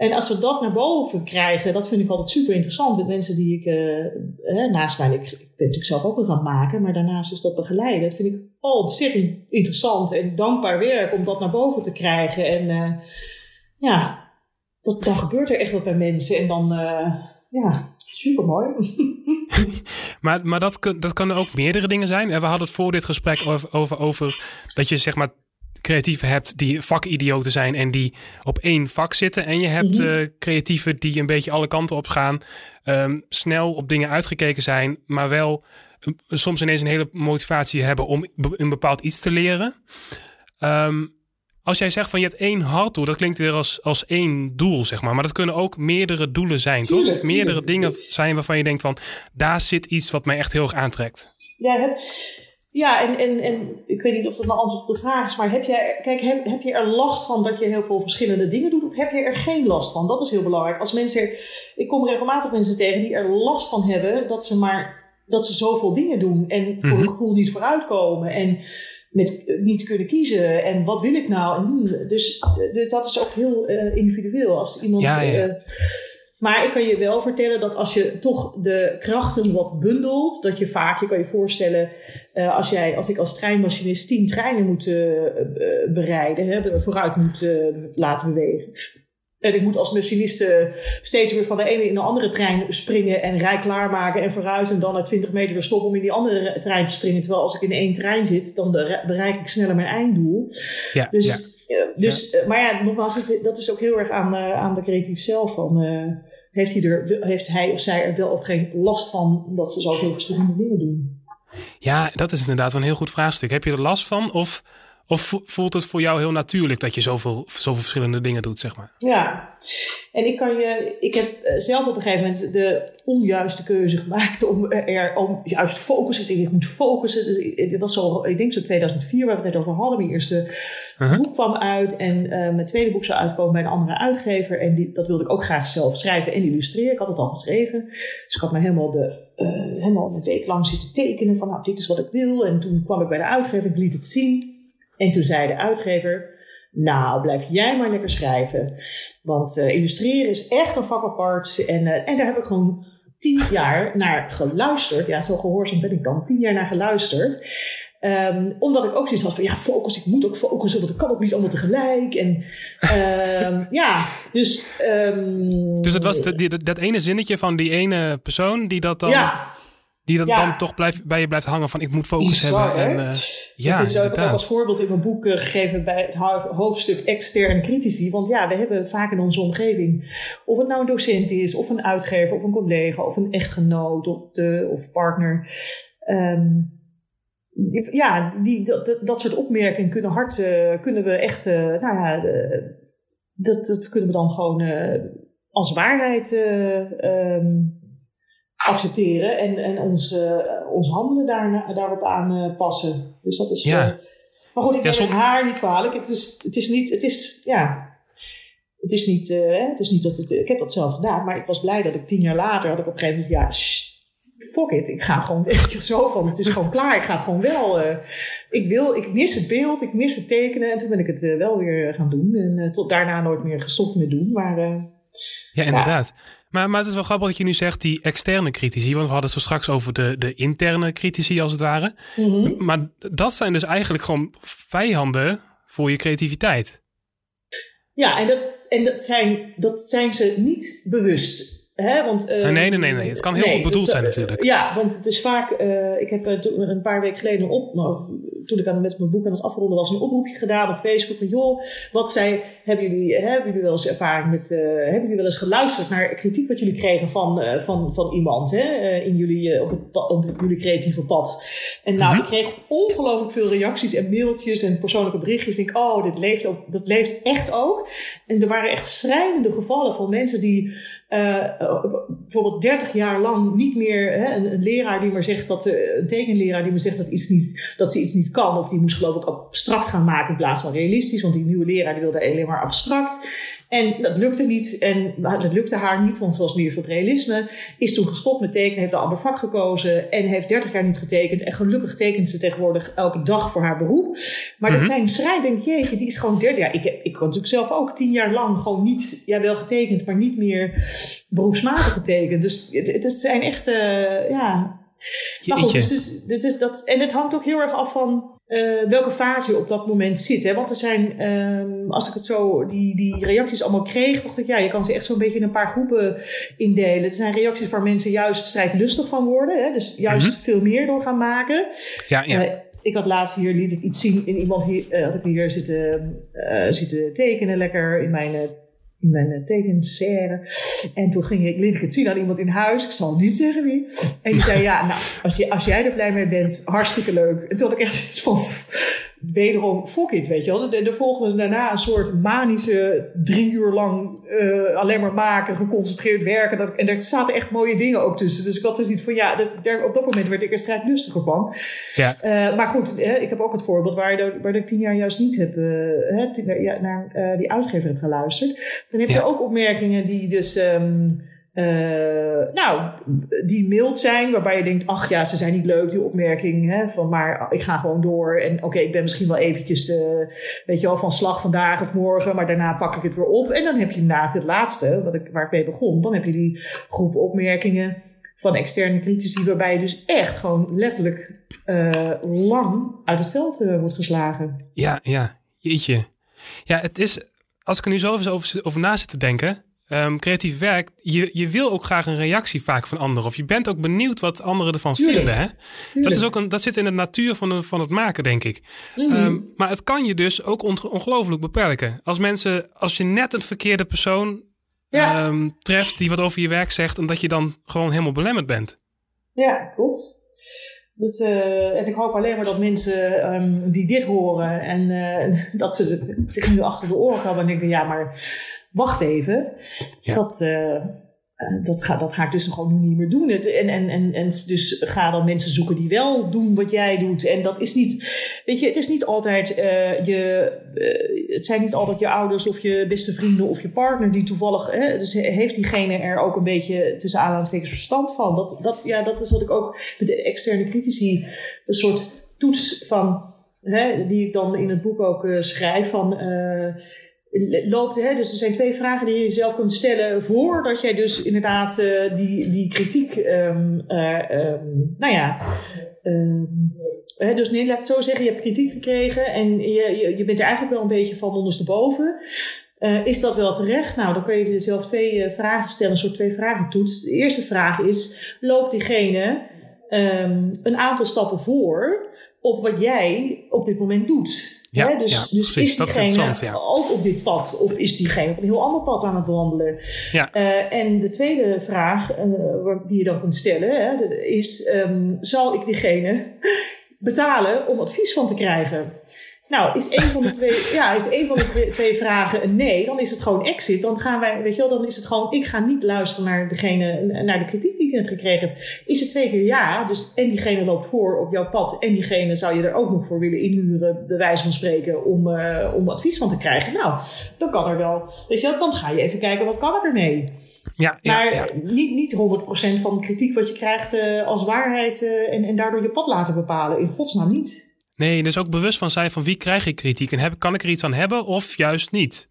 En als we dat naar boven krijgen, dat vind ik altijd super interessant. Met mensen die ik, eh, naast mij, ik, ik ben natuurlijk zelf ook nog aan maken, maar daarnaast is dat begeleiden. Dat vind ik ontzettend interessant en dankbaar werk om dat naar boven te krijgen. En eh, ja, dat, dan gebeurt er echt wat bij mensen. En dan, uh, ja, super mooi. maar maar dat, dat kunnen ook meerdere dingen zijn. En we hadden het voor dit gesprek over, over dat je zeg maar creatieven hebt die vakidioten zijn en die op één vak zitten. En je hebt mm creatieven die een beetje alle kanten op gaan, um, snel op dingen uitgekeken zijn, maar wel uh, soms ineens een hele motivatie hebben om een bepaald iets te leren. Um, als jij zegt van je hebt één harddoel, dat klinkt weer als, als één doel, zeg maar. Maar dat kunnen ook meerdere doelen zijn, toch? Of meerdere dingen zijn waarvan je denkt van daar zit iets wat mij echt heel erg aantrekt. Ja, ja en, en, en ik weet niet of dat een antwoord op de vraag is, maar heb, jij, kijk, heb, heb je er last van dat je heel veel verschillende dingen doet, of heb je er geen last van? Dat is heel belangrijk. Als mensen, ik kom regelmatig mensen tegen die er last van hebben dat ze maar dat ze zoveel dingen doen en voor mm gevoel niet vooruitkomen. En met eh, niet kunnen kiezen en wat wil ik nou? En, dus eh, dat is ook heel uh, individueel. Als iemand. Ja, ja. Uh, maar ik kan je wel vertellen dat als je toch de krachten wat bundelt, dat je vaak, je kan je voorstellen, uh, als, jij, als ik als treinmachinist tien treinen moet uh, bereiden, hè, vooruit moet laten bewegen. En ik moet als machiniste steeds weer van de ene in de andere trein springen en rij klaarmaken en vooruit. En dan na 20 meter weer stoppen om in die andere trein te springen. Terwijl als ik in één trein zit, dan bereik ik sneller mijn einddoel. Ja, dus, ja. dus, ja. Maar ja, nogmaals, dat is ook heel erg aan, aan de creatief zelf. Van, heeft, hij er, heeft hij of zij er wel of geen last van omdat ze zoveel verschillende dingen doen? Ja, dat is inderdaad een heel goed vraagstuk. Heb je er last van of of voelt het voor jou heel natuurlijk dat je zoveel, zoveel verschillende dingen doet, zeg maar? Ja, en ik kan je, ik heb eh, zelf op een gegeven moment de onjuiste keuze gemaakt om er om juist focussen. Ik, ik moet focussen. Dus het was zo, ik denk zo 2004 waar we het net over hadden. Mijn eerste uh-huh. boek kwam uit en uh, mijn tweede boek zou uitkomen bij een andere uitgever. En die, dat wilde ik ook graag zelf schrijven en illustreren. Ik had het al geschreven. Dus ik had me helemaal, de, uh, helemaal een week lang zitten tekenen van nou, dit is wat ik wil. En toen kwam ik bij de uitgever, ik liet het zien. En toen zei de uitgever, nou, blijf jij maar lekker schrijven. Want uh, illustreren is echt een vak apart. En, uh, en daar heb ik gewoon tien jaar naar geluisterd. Ja, zo gehoorzaam ben ik dan. Tien jaar naar geluisterd. Um, omdat ik ook zoiets had van, ja, focus, ik moet ook focussen, want ik kan ook niet allemaal tegelijk. En um, ja, dus... Um, dus het was de, die, dat ene zinnetje van die ene persoon die dat dan... Ja die dan, dan toch blijft, bij je blijft hangen van ik moet focus hebben. En, uh, ja, het is ook als voorbeeld in mijn boek uh, gegeven bij het hoofdstuk externe critici. Want ja, we hebben vaak in onze omgeving, of het nou een docent is, of een uitgever, of een collega, of een echtgenoot, of, de, of partner. Um, ja, die, dat, dat, soort opmerkingen kunnen hard, uh, kunnen we echt, nou ja, dat, dat kunnen we dan gewoon als waarheid um, accepteren en, en ons, uh, ons handelen daar, daarop aanpassen. Dus dat is. Ja. Uh, maar goed, ik neem ja, het haar niet kwalijk. Het is, het is niet. Het is, ja. Het is niet, uh, het is niet dat het. Ik heb dat zelf gedaan, maar ik was blij dat ik tien jaar later had ik op een gegeven moment. Ja, shh, fuck it. Ik ga het gewoon. Weet zo van. Het is gewoon klaar. Ik ga het gewoon wel. ik wil. Ik mis het beeld. Ik mis het tekenen. En toen ben ik het wel weer gaan doen. En tot daarna nooit meer gestopt met doen. Maar. ja, inderdaad. Ja. Maar, maar het is wel grappig dat je nu zegt die externe critici. Want we hadden het zo straks over de, de interne critici als het ware. Mm Maar dat zijn dus eigenlijk gewoon vijanden voor je creativiteit. Ja, en dat, en dat, zijn, dat zijn ze niet bewust. Hè? Want, uh, nee, nee, nee, nee. Het kan heel goed bedoeld zijn natuurlijk. Ja, want het is vaak... Uh, ik heb een paar weken geleden op... Toen ik aan, met mijn boek aan het afronden was, een oproepje gedaan op Facebook. Van, joh, wat zei, hebben jullie, hebben jullie wel eens ervaring met, hebben jullie wel eens geluisterd naar kritiek wat jullie kregen van, van, van iemand hè, in jullie, op, het, op jullie creatieve pad? En nou, mm-hmm. ik kreeg ongelooflijk veel reacties en mailtjes en persoonlijke berichtjes. Ik denk, oh, dit leeft ook, dat leeft echt ook. En er waren echt schrijnende gevallen van mensen die bijvoorbeeld 30 jaar lang niet meer, hè, een, leraar die maar zegt dat, een tekenleraar die maar zegt dat, iets niet, dat ze iets niet kan. Of die moest geloof ik abstract gaan maken in plaats van realistisch. Want die nieuwe leraar die wilde alleen maar abstract. En dat lukte niet. En dat lukte haar niet, want ze was meer voor het realisme. Is toen gestopt met tekenen, heeft een ander vak gekozen. En heeft 30 jaar niet getekend. En gelukkig tekent ze tegenwoordig elke dag voor haar beroep. Maar dat mhm. zijn schrijven, denk ik, jeetje, die is gewoon derde. Ja, ik, ik had natuurlijk zelf ook tien jaar lang gewoon niet, ja wel getekend, maar niet meer beroepsmatig getekend. Dus het, het zijn echt, uh, ja, Maar goed, dus dit is dat, en het hangt ook heel erg af van uh, welke fase je op dat moment zit. Hè? Want er zijn, um, als ik het zo, die, die reacties allemaal kreeg, dacht ik, ja, je kan ze echt zo'n beetje in een paar groepen indelen. Er zijn reacties waar mensen juist strijdlustig van worden, hè? dus juist mm -hmm. veel meer door gaan maken. Ja, ja. Uh, ik had laatst hier liet ik iets zien in iemand hier, uh, had ik hier zitten, zitten tekenen lekker in mijn in mijn tekenserre. En toen ging ik, liet ik het zien aan iemand in huis. Ik zal niet zeggen wie. En die zei, ja, nou, als, je, als jij er blij mee bent, hartstikke leuk. En toen had ik echt iets van, wederom, fuck it, weet je wel. De, de volgende daarna een soort manische, drie uur lang uh, alleen maar maken, geconcentreerd werken. Dat, en er zaten echt mooie dingen ook tussen. Dus ik had dus niet van, ja, dat, daar, op dat moment werd ik er strijdlustiger van. Ja. Uh, maar goed, hè, ik heb ook het voorbeeld waar, ik tien jaar juist niet heb, uh, hè, tien, ja, naar die uitgever heb geluisterd. Dan heb je ja. ook opmerkingen die dus... Um, uh, nou, die mild zijn, waarbij je denkt, ach ja, ze zijn niet leuk, die opmerking, hè, van maar ik ga gewoon door en oké, ik ben misschien wel eventjes, uh, weet je wel, van slag vandaag of morgen, maar daarna pak ik het weer op. En dan heb je inderdaad het laatste, wat ik, waar ik mee begon, dan heb je die groep opmerkingen van externe critici, waarbij je dus echt gewoon letterlijk uh, lang uit het veld wordt geslagen. Ja, ja, jeetje. Ja, het is, als ik er nu zo over, over na zit te denken, um, creatief werk, je, je wil ook graag een reactie vaak van anderen. Of je bent ook benieuwd wat anderen ervan Tuurlijk. vinden. Hè? Dat, is ook een, dat zit in de natuur van, de, van het maken, denk ik. Mm -hmm. um, maar het kan je dus ook on, ongelooflijk beperken. Als mensen, als je net het verkeerde persoon ja. um, treft die wat over je werk zegt, en dat je dan gewoon helemaal belemmerd bent. Ja, klopt. Dat, uh, en ik hoop alleen maar dat mensen um, die dit horen en uh, dat ze zich nu achter de oren gaan en denken, ja, maar wacht even, ja. dat, uh, dat, ga, dat ga ik dus gewoon nu niet meer doen. En, en, en, en dus ga dan mensen zoeken die wel doen wat jij doet. En dat is niet, weet je, het is niet altijd uh, je, uh, het zijn niet altijd je ouders of je beste vrienden of je partner die toevallig, hè, dus heeft diegene er ook een beetje tussen aanhalingstekens verstand van. Dat, dat, ja, dat is wat ik ook met de externe critici, een soort toets van, hè, die ik dan in het boek ook schrijf van loopt. Hè? Dus er zijn twee vragen die je jezelf kunt stellen voordat jij dus inderdaad uh, die, die kritiek, um, uh, um, nou ja. Um, hè, dus nee, laat ik het zo zeggen, je hebt kritiek gekregen en je, je, bent er eigenlijk wel een beetje van ondersteboven. Uh, is dat wel terecht? Nou, dan kun je jezelf twee vragen stellen, een soort twee vragen toets. De eerste vraag is: loopt diegene een aantal stappen voor op wat jij op dit moment doet? Ja, Hè? Dus, ja, dus is diegene ja. ook op dit pad of is diegene op een heel ander pad aan het wandelen? Ja. Uh, en de tweede vraag uh, die je dan kunt stellen hè, is: um, zal ik diegene betalen om advies van te krijgen? Nou, is een van de twee, ja, is een van de twee vragen een nee, dan is het gewoon exit. Dan gaan wij, weet je wel, dan is het gewoon, ik ga niet luisteren naar degene, naar de kritiek die ik net gekregen heb. Is het twee keer ja, dus en diegene loopt voor op jouw pad en diegene zou je er ook nog voor willen inhuren, bij wijze van spreken, om, uh, om advies van te krijgen. Nou, dan kan er wel, weet je wel, dan ga je even kijken, wat kan ik ermee? Ja, ja, maar ja. niet, niet 100% van de kritiek wat je krijgt uh, als waarheid uh, en, en daardoor je pad laten bepalen. In godsnaam niet. Nee, dus ook bewust van zijn van wie krijg ik kritiek en heb, kan ik er iets aan hebben of juist niet?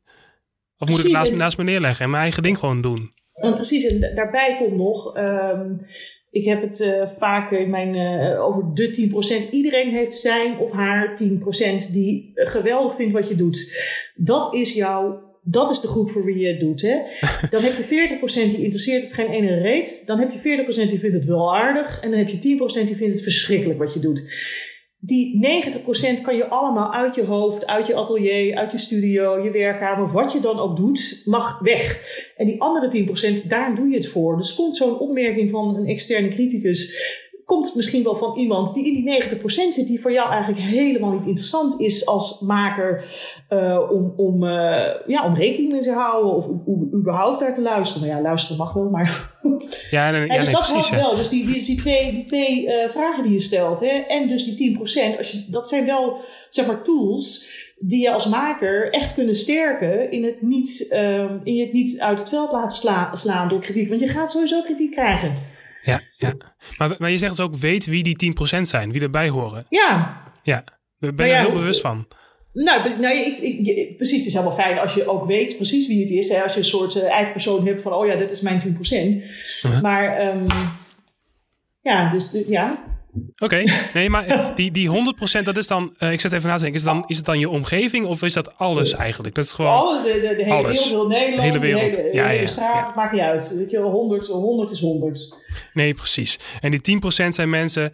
Of moet ik het naast, en, naast me neerleggen en mijn eigen ding gewoon doen? En precies, en daarbij komt nog, um, ik heb het uh, vaak in mijn, uh, over de 10%. Iedereen heeft zijn of haar 10% die geweldig vindt wat je doet. Dat is jouw dat is de groep voor wie je het doet. Hè? Dan heb je 40% die interesseert het geen ene reet. Dan heb je 40% die vindt het wel aardig. En dan heb je 10% die vindt het verschrikkelijk wat je doet die 90% kan je allemaal uit je hoofd, uit je atelier, uit je studio, je werkkamer, wat je dan ook doet, mag weg. En die andere 10%, daar doe je het voor. Dus komt zo'n opmerking van een externe criticus, komt misschien wel van iemand die in die 90% zit, die voor jou eigenlijk helemaal niet interessant is als maker uh, om, om, uh, ja, om rekening mee te houden of om überhaupt daar te luisteren. Nou ja, luisteren mag wel, maar. Ja, nee, ja, dus nee, dat precies, wel. Dus die, die, die twee, die twee uh, vragen die je stelt, hè, en dus die 10%, als je, dat zijn wel zeg maar tools die je als maker echt kunnen sterken in het niet, um, in het niet uit het veld laten sla, slaan door kritiek. Want je gaat sowieso kritiek krijgen. Ja. Maar, maar je zegt dus ook, weet wie die 10% zijn, wie erbij horen. Ja. Ja, daar ben je ja, heel bewust van. Nou, nou ik, ik, precies, het is helemaal fijn als je ook weet precies wie het is. Hè? Als je een soort uh, eigen persoon hebt van, oh ja, dit is mijn 10%. Uh -huh. Maar um, Ja, dus ja. Oké, nee, maar die, die 100%, dat is dan, uh, ik zet even na te denken, is, dan, is het dan je omgeving of is dat alles eigenlijk? Dat is gewoon alles, de, de, de hele alles. wereld, heel Nederland, hele wereld. de hele, ja, hele ja, straat, ja. maakt niet uit. Weet je, 100, 100 is 100. Nee, precies. En die 10% zijn mensen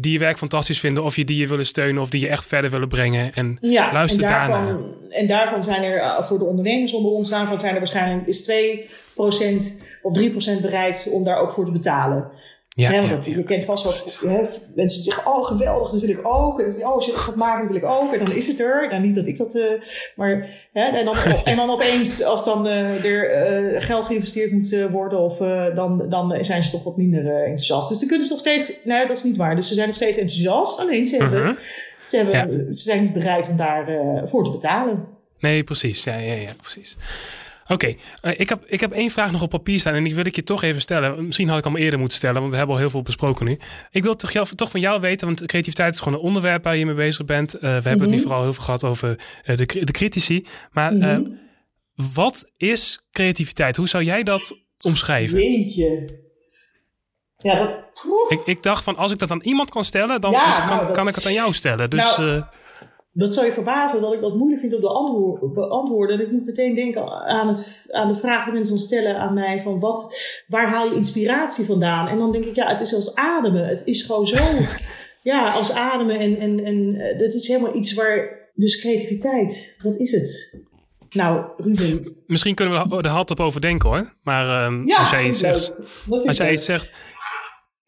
die je werk fantastisch vinden, of je die je willen steunen, of die je echt verder willen brengen. En Ja, luister en daarvan, daarna. En daarvan zijn er, uh, voor de ondernemers onder ons, daarvan zijn er waarschijnlijk is 2% of 3% bereid om daar ook voor te betalen. Ja, want ja. Je kent vast wel hè, mensen zeggen, oh geweldig, dat wil ik ook. En dan zeggen, oh als je het gaat maken, dat wil ik ook. En dan is het er. Nou, niet dat ik dat, uh, maar hè, en, dan, en dan opeens, als dan uh, er uh, geld geïnvesteerd moet worden, of, dan, dan zijn ze toch wat minder enthousiast. Dus dan kunnen ze nog steeds, nou dat is niet waar. Dus ze zijn nog steeds enthousiast, alleen ze, hebben, Mhm. ze, hebben, Ja. ze zijn niet bereid om daarvoor voor te betalen. Nee, precies. Ja, ja, ja, precies. Oké, okay. ik, heb, ik heb één vraag nog op papier staan en die wil ik je toch even stellen. Misschien had ik hem eerder moeten stellen, want we hebben al heel veel besproken nu. Ik wil toch, jou, toch van jou weten, want creativiteit is gewoon een onderwerp waar je mee bezig bent. Uh, we hebben mm -hmm. het nu vooral heel veel gehad over uh, de, de critici. Maar mm -hmm. uh, wat is creativiteit? Hoe zou jij dat omschrijven? Jeetje. Ja, dat... Ik, ik, dacht van, als ik dat aan iemand kan stellen, dan ja, is, kan, nou, dat... kan, ik het aan jou stellen. Dus... Nou, dat zou je verbazen dat ik dat moeilijk vind om te antwoorden. beantwoorden. En ik moet meteen denken aan, het, aan de vraag die mensen dan stellen aan mij: van wat, waar haal je inspiratie vandaan? En dan denk ik, ja, het is als ademen. Het is gewoon zo, ja, als ademen. En, en, en dat is helemaal iets waar, dus creativiteit, wat is het? Nou, Ruben. Misschien kunnen we er hard op over denken hoor. Maar um, ja, als jij iets zegt. Als jij iets zegt.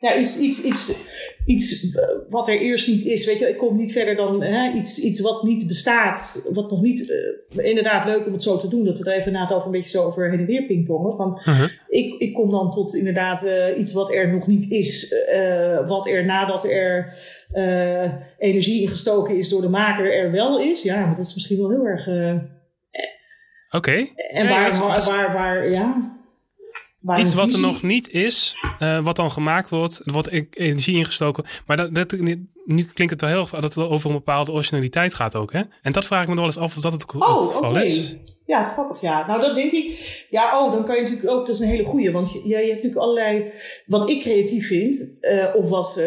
Ja, iets, iets, iets, iets wat er eerst niet is. Weet je, ik kom niet verder dan hè, iets, iets wat niet bestaat. Wat nog niet. Uh, inderdaad, leuk om het zo te doen. Dat we er even na het over een beetje zo over heen en weer pingpongen. Van, uh -huh. ik, ik kom dan tot inderdaad uh, iets wat er nog niet is. Wat er nadat er energie in gestoken is door de maker er wel is. Ja, maar dat is misschien wel heel erg. Oké. Okay. En waar, ja, waar, waar, waar, ja. Iets wat er nog niet is, uh, wat dan gemaakt wordt, er wordt energie ingestoken. Maar dat, dat, nu klinkt het wel heel dat het over een bepaalde originaliteit gaat ook. Hè? En dat vraag ik me wel eens af of dat het, oh, het geval okay. is. Ja, grappig ja. Nou, dat denk ik. Ja, oh, dan kan je natuurlijk ook, dat is een hele goeie. Want je, je hebt natuurlijk allerlei, wat ik creatief vind, uh, of wat, uh,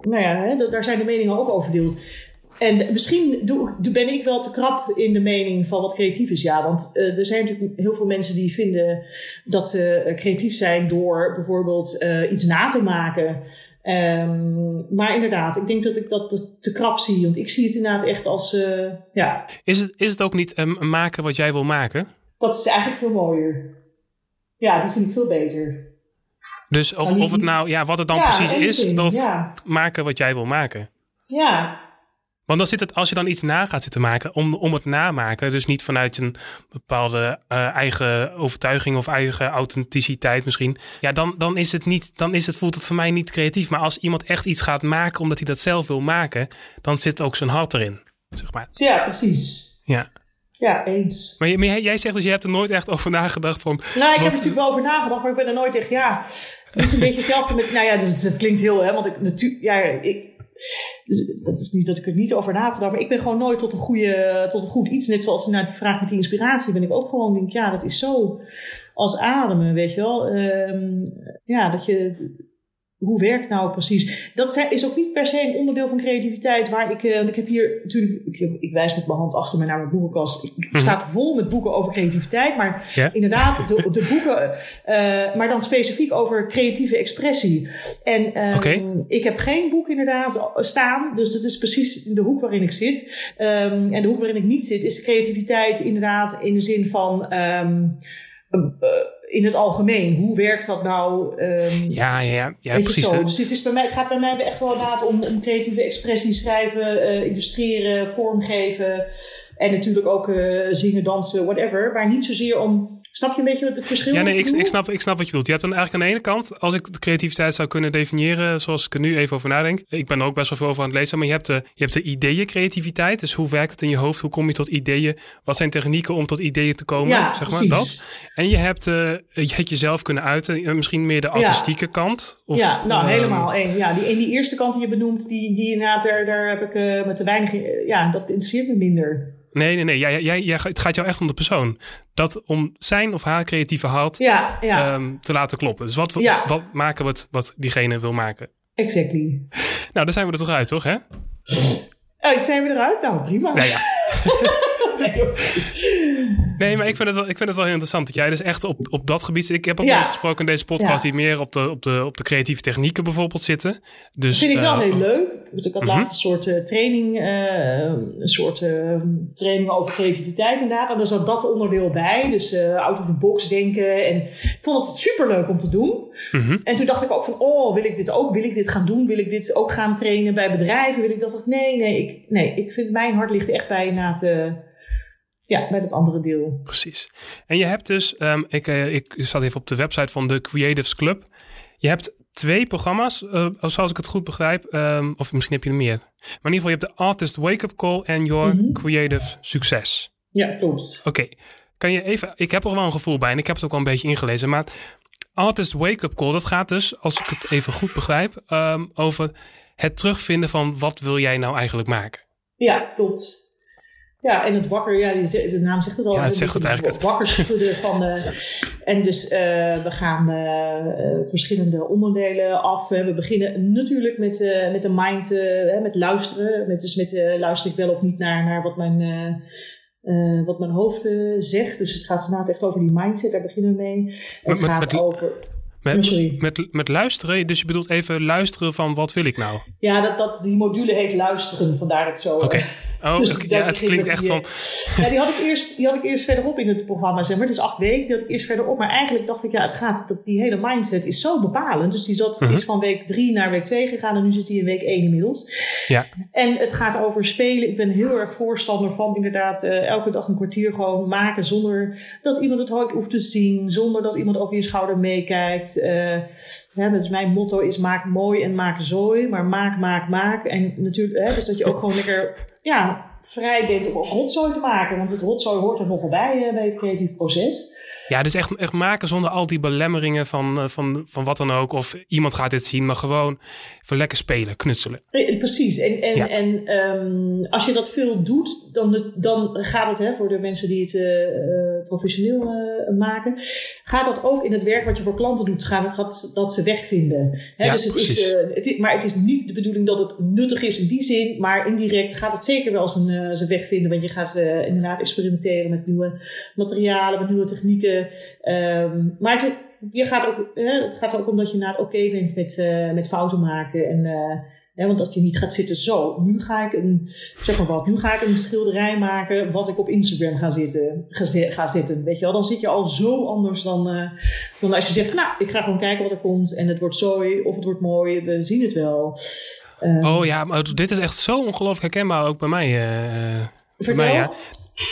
nou ja, hè, daar zijn de meningen ook over verdeeld. En misschien doe, ben ik wel te krap in de mening van wat creatief is. Ja, want uh, er zijn natuurlijk heel veel mensen die vinden dat ze uh, creatief zijn door bijvoorbeeld uh, iets na te maken. Um, maar inderdaad, ik denk dat ik dat te krap zie. Want ik zie het inderdaad echt als, ja. Is het, is het ook niet um, maken wat jij wil maken? Dat is eigenlijk veel mooier. Ja, die vind ik veel beter. Dus of, of het nou, ja, wat het dan ja, precies anything, is, dat ja. maken wat jij wil maken. Ja, want dan zit het, als je dan iets na gaat zitten maken, om, om het namaken, dus niet vanuit een bepaalde uh, eigen overtuiging of eigen authenticiteit misschien, ja, dan, dan is het niet, dan is het, voelt het voor mij niet creatief. Maar als iemand echt iets gaat maken omdat hij dat zelf wil maken, dan zit ook zijn hart erin, zeg maar. Ja, precies. Ja. Ja, eens. Maar, maar jij zegt dus, je hebt er nooit echt over nagedacht van... Nou, ik wat... heb er natuurlijk wel over nagedacht, maar ik ben er nooit echt, ja... Het is een beetje hetzelfde met, nou ja, dus het klinkt heel, hè, want ik natuurlijk, ja, ik, dus dat is niet dat ik er niet over nagedacht, maar ik ben gewoon nooit tot een, goede, tot een goed iets. Net zoals naar die vraag met die inspiratie, ben ik ook gewoon denk, ja, dat is zo als ademen, weet je wel. Um, ja, dat je, hoe werkt nou precies? Dat is ook niet per se een onderdeel van creativiteit waar ik, uh, ik heb hier natuurlijk, ik, ik, wijs met mijn hand achter me naar mijn boekenkast. Ik, het staat vol met boeken over creativiteit, maar ja? inderdaad, de, de boeken, uh, maar dan specifiek over creatieve expressie. En okay. ik heb geen boek inderdaad staan, dus dat is precies de hoek waarin ik zit. Um, en de hoek waarin ik niet zit is creativiteit inderdaad in de zin van. Um, uh, in het algemeen. Hoe werkt dat nou? Um, ja, ja, ja, precies. Zo. Dus het, is bij mij, het gaat bij mij echt wel inderdaad om, om creatieve expressie, schrijven, uh, illustreren, vormgeven. En natuurlijk ook uh, zingen, dansen, whatever. Maar niet zozeer om. Snap je een beetje wat het verschil is? Ja, nee, ik, ik, snap, ik snap wat je bedoelt. Je hebt dan eigenlijk aan de ene kant, als ik de creativiteit zou kunnen definiëren, zoals ik er nu even over nadenk. Ik ben er ook best wel veel over aan het lezen, maar je hebt de, je hebt de ideeëncreativiteit. Dus hoe werkt het in je hoofd? Hoe kom je tot ideeën? Wat zijn technieken om tot ideeën te komen? Ja, zeg maar precies. dat. En je hebt uh, je het jezelf kunnen uiten, misschien meer de artistieke ja. kant. Of, ja, nou uh, helemaal. één. Ja, die, en die eerste kant die je benoemt, die, die inderdaad, daar, daar heb ik uh, met te weinig. Ja, dat interesseert me minder. Nee, nee, nee. Jij, jij, jij, het gaat jou echt om de persoon. Dat om zijn of haar creatieve hart Ja, ja, ehm, te laten kloppen. Dus wat, Ja. wat maken wat, wat diegene wil maken. exactly. Nou, daar zijn we er toch uit, toch? Hè? Zijn we eruit? Nou, prima. Nou ja. Nee, maar ik vind, het wel, ik vind het wel heel interessant dat jij dus echt op, op dat gebied... Ik heb ook Ja. mensen gesproken in deze podcast Ja. die meer op de, op, de, op de creatieve technieken bijvoorbeeld zitten. Dus, vind ik wel eh, heel leuk. Want Ik had Mhm. laatst een soort eh, training, eh, een soort training over creativiteit inderdaad. En daar zat dat onderdeel bij. Dus out of the box denken. En ik vond het super leuk om te doen. mhm. En toen dacht ik ook van, oh, wil ik dit ook? Wil ik dit gaan doen? Wil ik dit ook gaan trainen bij bedrijven? Wil ik dat? Nee, nee, ik, nee, ik vind mijn hart ligt echt bij na ja, bij dat andere deel. Precies. En je hebt dus, ehm, ik, eh, ik zat even op de website van de Creatives Club. Je hebt twee programma's, eh, zoals ik het goed begrijp. ehm, of misschien heb je er meer. Maar in ieder geval, je hebt de Artist Wake Up Call en Your Mhm. Creative Success. Ja, klopt. Oké, kan je even, ik heb er wel een gevoel bij en ik heb het ook al een beetje ingelezen. Maar Artist Wake Up Call, dat gaat dus, als ik het even goed begrijp, ehm, over het terugvinden van wat wil jij nou eigenlijk maken. Ja, klopt. Ja, en het wakker, ja, de naam zegt het al. Ja, het zegt het eigenlijk. Wakker schudden van de... En dus eh, we gaan eh, eh, verschillende onderdelen af. Eh, we beginnen natuurlijk met, eh, met de mind, eh, met luisteren. Met, dus met eh, luister ik wel of niet naar, naar wat mijn... eh, eh, wat mijn hoofd eh, zegt. Dus het gaat inderdaad echt over die mindset, daar beginnen we mee. Het met- gaat met- over. Met, Oh, sorry. met, met luisteren, dus je bedoelt even luisteren van wat wil ik nou? Ja, dat, dat, die module heet luisteren, vandaar dat ik zo. Oké. eh, Oh, Dus ja, het klinkt echt die, van. Ja, die had, ik eerst, die had ik eerst verderop in het programma, zeg maar. Het is acht weken, die had ik eerst verderop. Maar eigenlijk dacht ik, ja, het gaat, dat, die hele mindset is zo bepalend. Dus die zat, Mhm. is van week drie naar week twee gegaan en nu zit die in week één inmiddels. Ja. En het gaat over spelen. Ik ben heel erg voorstander van inderdaad eh, elke dag een kwartier gewoon maken zonder dat iemand het ooit hoeft te zien. Zonder dat iemand over je schouder meekijkt. Eh, ja, dus mijn motto is maak mooi en maak zooi. Maar maak, maak, maak. En natuurlijk, hè, dus dat je ook gewoon lekker ja, vrij bent om ook rotzooi te maken. Want het rotzooi hoort er nogal bij eh, bij het creatief proces. Ja, dus echt, echt maken zonder al die belemmeringen van, eh, van, van wat dan ook. Of iemand gaat dit zien, maar gewoon even lekker spelen, knutselen. Eh, Precies. En, en, Ja. en ehm, als je dat veel doet, dan, dan gaat het, hè, voor de mensen die het professioneel eh, maken, gaat dat ook in het werk wat je voor klanten doet, gaat gaat dat ze wegvinden. Hè, Ja, dus het precies. eh, het is, maar het is niet de bedoeling dat het nuttig is in die zin, maar indirect gaat het zeker wel zijn, eh, zijn weg vinden. Want je gaat eh, inderdaad experimenteren met nieuwe materialen, met nieuwe technieken. Ehm, maar het, je gaat ook, het gaat ook om dat je naar oké bent met, eh, met fouten maken. En, want dat je niet gaat zitten zo. Nu ga ik een, zeg maar wat, nu ga ik een schilderij maken wat ik op Instagram ga, zitten, ga, zetten. Weet je wel, dan zit je al zo anders dan, eh, dan als je zegt, nou, ik ga gewoon kijken wat er komt. En het wordt zooi of het wordt mooi, we zien het wel. Eh, Oh ja, maar dit is echt zo ongelooflijk herkenbaar ook bij mij. bij mij ja.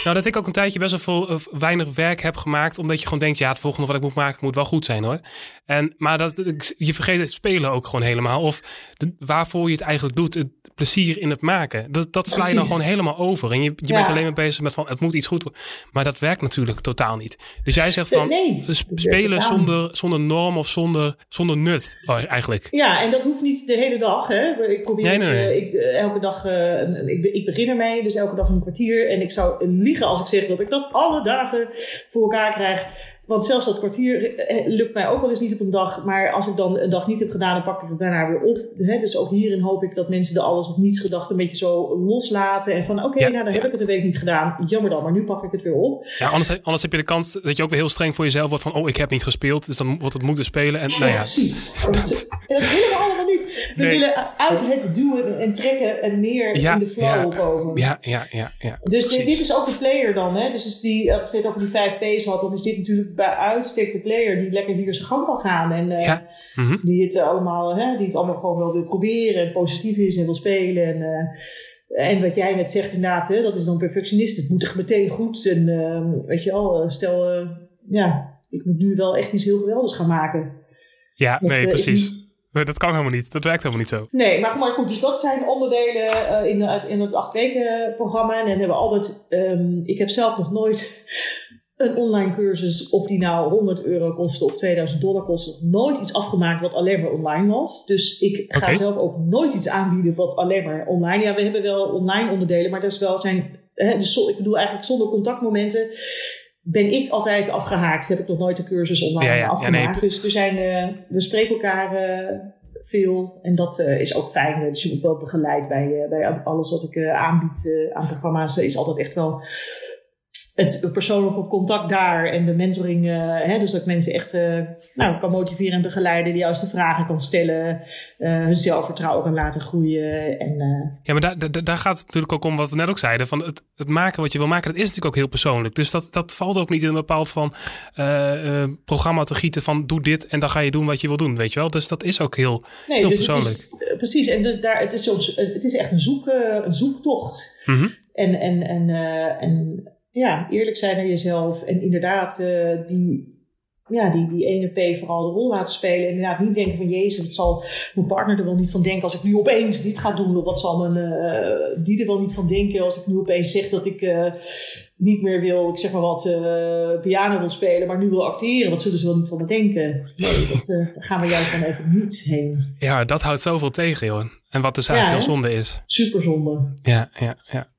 Nou, dat ik ook een tijdje best wel veel, weinig werk heb gemaakt. Omdat je gewoon denkt, ja, het volgende wat ik moet maken moet wel goed zijn hoor. En, maar dat, je vergeet het spelen ook gewoon helemaal. Of de- waarvoor je het eigenlijk doet. Het plezier in het maken. Dat, dat sla je dan gewoon helemaal over. En je, je Ja. bent alleen maar bezig met van, het moet iets goed worden. Maar dat werkt natuurlijk totaal niet. Dus jij zegt van, nee, werkt spelen zonder, zonder norm of zonder, zonder nut oh, eigenlijk. Ja, en dat hoeft niet de hele dag. Hè. Ik probeer Nee, nee, eh, ik, eh, elke dag, eh, ik, ik begin ermee, dus elke dag een kwartier. En ik zou liegen als ik zeg dat ik dat alle dagen voor elkaar krijg. Want zelfs dat kwartier eh, lukt mij ook wel eens niet op een dag. Maar als ik dan een dag niet heb gedaan, dan pak ik het daarna weer op. Hè. Dus ook hierin hoop ik dat mensen de alles of niets gedachte een beetje zo loslaten. En van oké, Ja, nou dan ja. heb ik het een week niet gedaan. Jammer dan, maar nu pak ik het weer op. Ja, anders, anders heb je de kans dat je ook weer heel streng voor jezelf wordt van, oh, ik heb niet gespeeld, dus dan wordt het moeten spelen. En nou ja, precies. En dat willen we allemaal niet. We Nee. willen uit het duwen en trekken en meer in de flow komen. ja, ja, ja. ja Dus dit, is ook de player dan. Hè? Dus als, die, als je het over die vijf P's had, dan is dit natuurlijk bij uitstek de player die lekker hier zijn gang kan gaan. En eh, Ja. Mhm. die, het allemaal, hè, die het allemaal gewoon wel wil proberen en positief is en wil spelen. En, eh, en wat jij net zegt inderdaad, hè, dat is dan perfectionist. Het moet echt meteen goed. En eh, weet je eh, stel, eh, ja, ik moet nu wel echt iets heel geweldigs gaan maken. Ja, Dat, nee, eh, precies. Dat kan helemaal niet. Dat werkt helemaal niet zo. Nee, maar, maar goed, dus dat zijn onderdelen eh, in, de, in het acht weken programma. En dan hebben we altijd, ehm, ik heb zelf nog nooit een online cursus, of die nou 100 euro kostte of 2000 dollar kostte, nooit iets afgemaakt wat alleen maar online was. Dus ik ga zelf ook nooit iets aanbieden wat alleen maar online. Ja, we hebben wel online onderdelen, maar dat is wel zijn. Hè, dus ik bedoel eigenlijk zonder contactmomenten ben ik altijd afgehaakt. Heb ik nog nooit een cursus online ja, ja, afgemaakt. nee. Dus er zijn, uh, we spreken elkaar uh, veel en dat uh, is ook fijn. Dus je moet wel begeleid bij, bij alles wat ik aanbied aan programma's. Is altijd echt wel het persoonlijke contact daar en de mentoring. Uh, hè, dus dat ik mensen echt uh, nou, kan motiveren en begeleiden, de juiste vragen kan stellen, uh, hun zelfvertrouwen kan laten groeien. En, ja, maar daar, daar, daar, gaat het natuurlijk ook om wat we net ook zeiden. Van het, het maken wat je wil maken, dat is natuurlijk ook heel persoonlijk. Dus dat, dat valt ook niet in een bepaald van programma te gieten van doe dit en dan ga je doen wat je wil doen, weet je wel. Dus dat is ook heel, nee, heel dus persoonlijk. Het is, precies, en dus daar, het, is soms, het is echt een, zoek, een zoektocht. Mm -hmm. En, en, en, en ja, eerlijk zijn naar jezelf. En inderdaad, uh, die, ja, die, die ene P vooral de rol laten spelen. En inderdaad niet denken van Jezus, wat zal mijn partner er wel niet van denken als ik nu opeens dit ga doen? Of wat zal mijn, uh, die er wel niet van denken als ik nu opeens zeg dat ik uh, niet meer wil, ik zeg maar wat, piano wil spelen, maar nu wil acteren? Wat zullen ze wel niet van me denken? Nee, dat daar gaan we juist dan even niet heen. Ja, dat houdt zoveel tegen, joh. En wat dus eigenlijk ja, heel zonde is. Super zonde. Ja, ja, ja.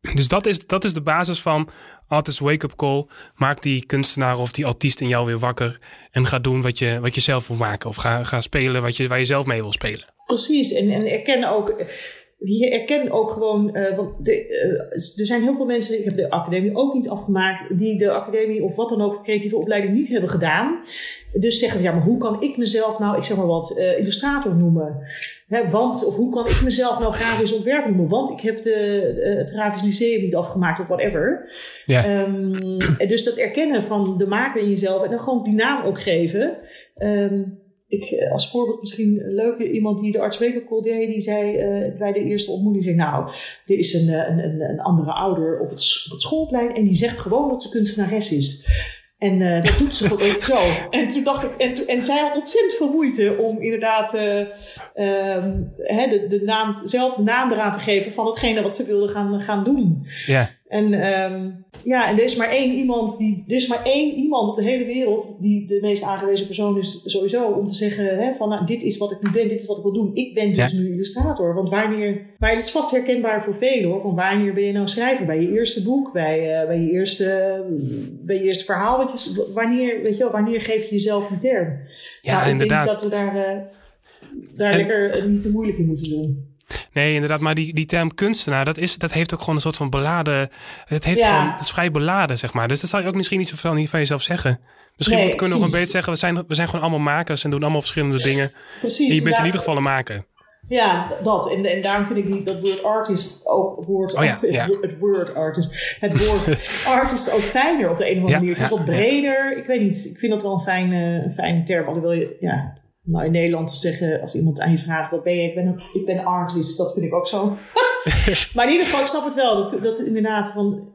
Dus dat is, dat is de basis van Artist Wake Up Call. Maak die kunstenaar of die artiest in jou weer wakker. En ga doen wat je, wat je zelf wil maken. Of ga, ga spelen wat je, waar je zelf mee wil spelen. Precies. En, en erken ook. Je erkent ook gewoon, uh, want de, uh, er zijn heel veel mensen, ik heb de academie ook niet afgemaakt, die de academie of wat dan ook creatieve opleiding niet hebben gedaan. Dus zeggen, ja, maar hoe kan ik mezelf nou, ik zeg maar wat, uh, illustrator noemen? Want, of hoe kan ik mezelf nou grafisch ontwerper noemen? Want ik heb de, het grafisch lyceum niet afgemaakt of whatever. Ja. Um, dus dat erkennen van de maker in jezelf en dan gewoon die naam ook geven. Um, ik, eh, als voorbeeld misschien een leuke iemand die de arts Call deed, die zei uh, bij de eerste ontmoeting, zei, nou, er is een, een, een, een andere ouder op het, op het schoolplein en die zegt gewoon dat ze kunstenares is. En uh, dat doet ze gewoon ook zo. En toen dacht ik, en, en zij had ontzettend veel moeite om inderdaad uh, um, de, de naam, zelf naam eraan te geven van hetgene wat ze wilde gaan, gaan doen. Ja. En, um, ja, en er is maar één iemand die, er is maar één iemand op de hele wereld die de meest aangewezen persoon is sowieso om te zeggen hè, van nou, dit is wat ik nu ben, dit is wat ik wil doen. Ik ben dus nu illustrator. Want wanneer, maar het is vast herkenbaar voor velen hoor, van wanneer ben je nou schrijver? Bij je eerste boek, bij, uh, bij, je, eerste, bij je eerste verhaal, wat je, wanneer, weet je wel, wanneer geef je jezelf die term? Ja, nou, ik inderdaad. denk dat we daar, uh, daar en, lekker niet te moeilijk in moeten doen. Nee, inderdaad. Maar die, die term kunstenaar, dat, is, dat heeft ook gewoon een soort van beladen. Het, heeft gewoon, het is vrij beladen, zeg maar. Dus dat zou je ook misschien niet zoveel niet van jezelf zeggen. Misschien nee, kunnen we nog een beetje zeggen: we zijn, we zijn gewoon allemaal makers en doen allemaal verschillende dingen. Precies. En je bent in ieder geval een maker. Ja, dat. En, en daarom vind ik die, dat woord artist ook woord, oh ja, ja. het woord artist. Het woord artist ook fijner op de een of andere manier. Het is wat breder. Ik weet niet. Ik vind dat wel een fijne, een fijne term. wil je, ja, nou, in Nederland te zeggen, als iemand aan je vraagt, dat ben je, ik ben, ik ben artist, dat vind ik ook zo. maar in ieder geval, ik snap het wel, dat, dat inderdaad van,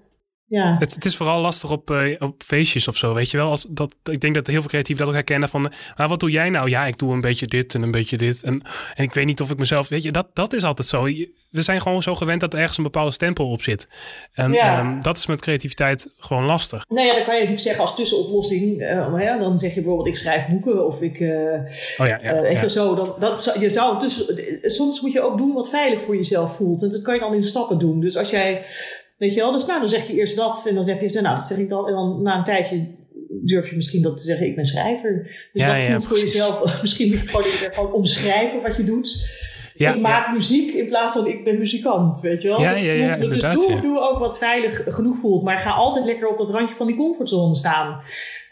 ja. Het, het, is vooral lastig op, uh, op feestjes of zo, weet je wel. Als dat, ik denk dat heel veel creatieven dat ook herkennen van... Maar wat doe jij nou? Ja, ik doe een beetje dit en een beetje dit. En, en ik weet niet of ik mezelf... Weet je, dat, dat is altijd zo. We zijn gewoon zo gewend dat er ergens een bepaalde stempel op zit. En ja. um, dat is met creativiteit gewoon lastig. Nou ja, dan kan je natuurlijk zeggen als tussenoplossing... Uh, ja, dan zeg je bijvoorbeeld ik schrijf boeken of ik... Uh, oh ja, ja, ja. Zo, dan, dat, je zou tussen, soms moet je ook doen wat veilig voor jezelf voelt. En dat kan je dan in stappen doen. Dus als jij Weet je wel? Dus nou, dan zeg je eerst dat en dan heb je, nou, dat zeg ik dan. En dan na een tijdje durf je misschien dat te zeggen, ik ben schrijver. Dus ja, wat ja, voor jezelf, misschien moet je gewoon, gewoon omschrijven wat je doet. Ja, ik maak muziek in plaats van ik ben muzikant, weet je wel? Ja, ja, ja, dus doe, doe ook wat veilig genoeg voelt, maar ga altijd lekker op dat randje van die comfortzone staan.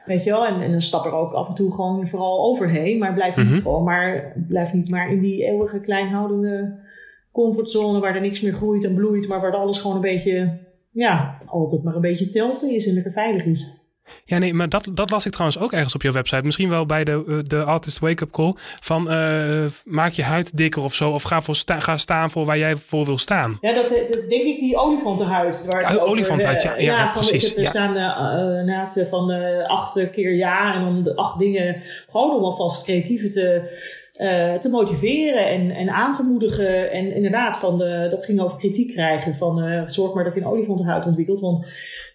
Weet je wel? En, en dan stap er ook af en toe gewoon vooral overheen, maar blijf niet mm -hmm. gewoon, maar blijf niet maar in die eeuwige kleinhoudende comfortzone waar er niks meer groeit en bloeit, maar waar alles gewoon een beetje, ja, altijd maar een beetje hetzelfde is en lekker veilig is. Ja, nee, maar dat, dat las ik trouwens ook ergens op jouw website. Misschien wel bij de, eh, de Artist Wake Up Call. Van uh, maak je huid dikker of zo. Of ga, voor sta, ga staan voor waar jij voor wil staan. Ja, dat, dat is denk ik die olifantenhuis. Waar ja, olifantenhuis, ja, ja, ja, van, precies. Ik heb er staan uh, naast van de acht keer ja. En dan de acht dingen. Gewoon om alvast creatieve te uh, te motiveren en, en aan te moedigen. En inderdaad, van de, dat ging over kritiek krijgen. Van uh, zorg maar dat je een olifantenhuid ontwikkelt. Want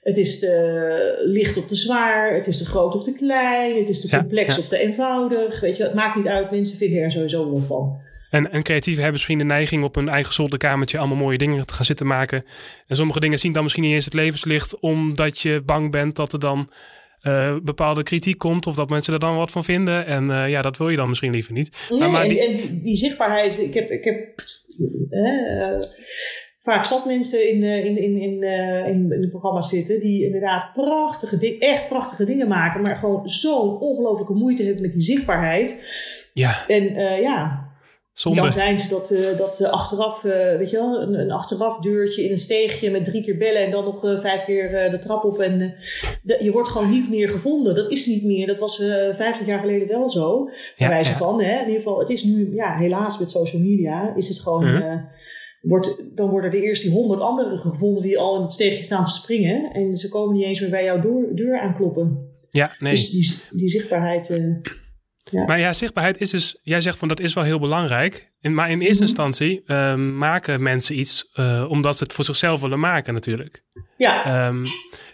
het is te licht of te zwaar. Het is te groot of te klein. Het is te complex of te eenvoudig. Weet je, het maakt niet uit. Mensen vinden er sowieso wel van. En, en creatieven hebben misschien de neiging op hun eigen zolderkamertje allemaal mooie dingen te gaan zitten maken. En sommige dingen zien dan misschien niet eens het levenslicht, omdat je bang bent dat er dan uh, bepaalde kritiek komt of dat mensen er dan wat van vinden. En uh, ja, dat wil je dan misschien liever niet. Nee, maar, die... En, die, zichtbaarheid, ik heb, ik heb uh, vaak zat mensen in, in, in, in, in, in de programma's zitten die inderdaad prachtige, echt prachtige dingen maken, maar gewoon zo'n ongelofelijke moeite hebben met die zichtbaarheid. Ja. En ja, dan zijn ze dat, uh, dat uh, achteraf, uh, weet je wel, een, een, achteraf deurtje in een steegje met drie keer bellen en dan nog vijf keer de trap op. En de, je wordt gewoon niet meer gevonden. Dat is niet meer. Dat was vijftig jaar geleden wel zo. Bij wijze van, hè. In ieder geval, het is nu, ja, helaas met social media, is het gewoon. -huh. Wordt, dan worden er eerst die honderd anderen gevonden die al in het steegje staan te springen. En ze komen niet eens meer bij jouw deur, deur aankloppen. Ja, nee. Dus die, die zichtbaarheid. Ja. Maar ja, zichtbaarheid is dus, jij zegt van dat is wel heel belangrijk. Maar in eerste mhm. instantie uh, maken mensen iets uh, omdat ze het voor zichzelf willen maken natuurlijk. Ja. Um,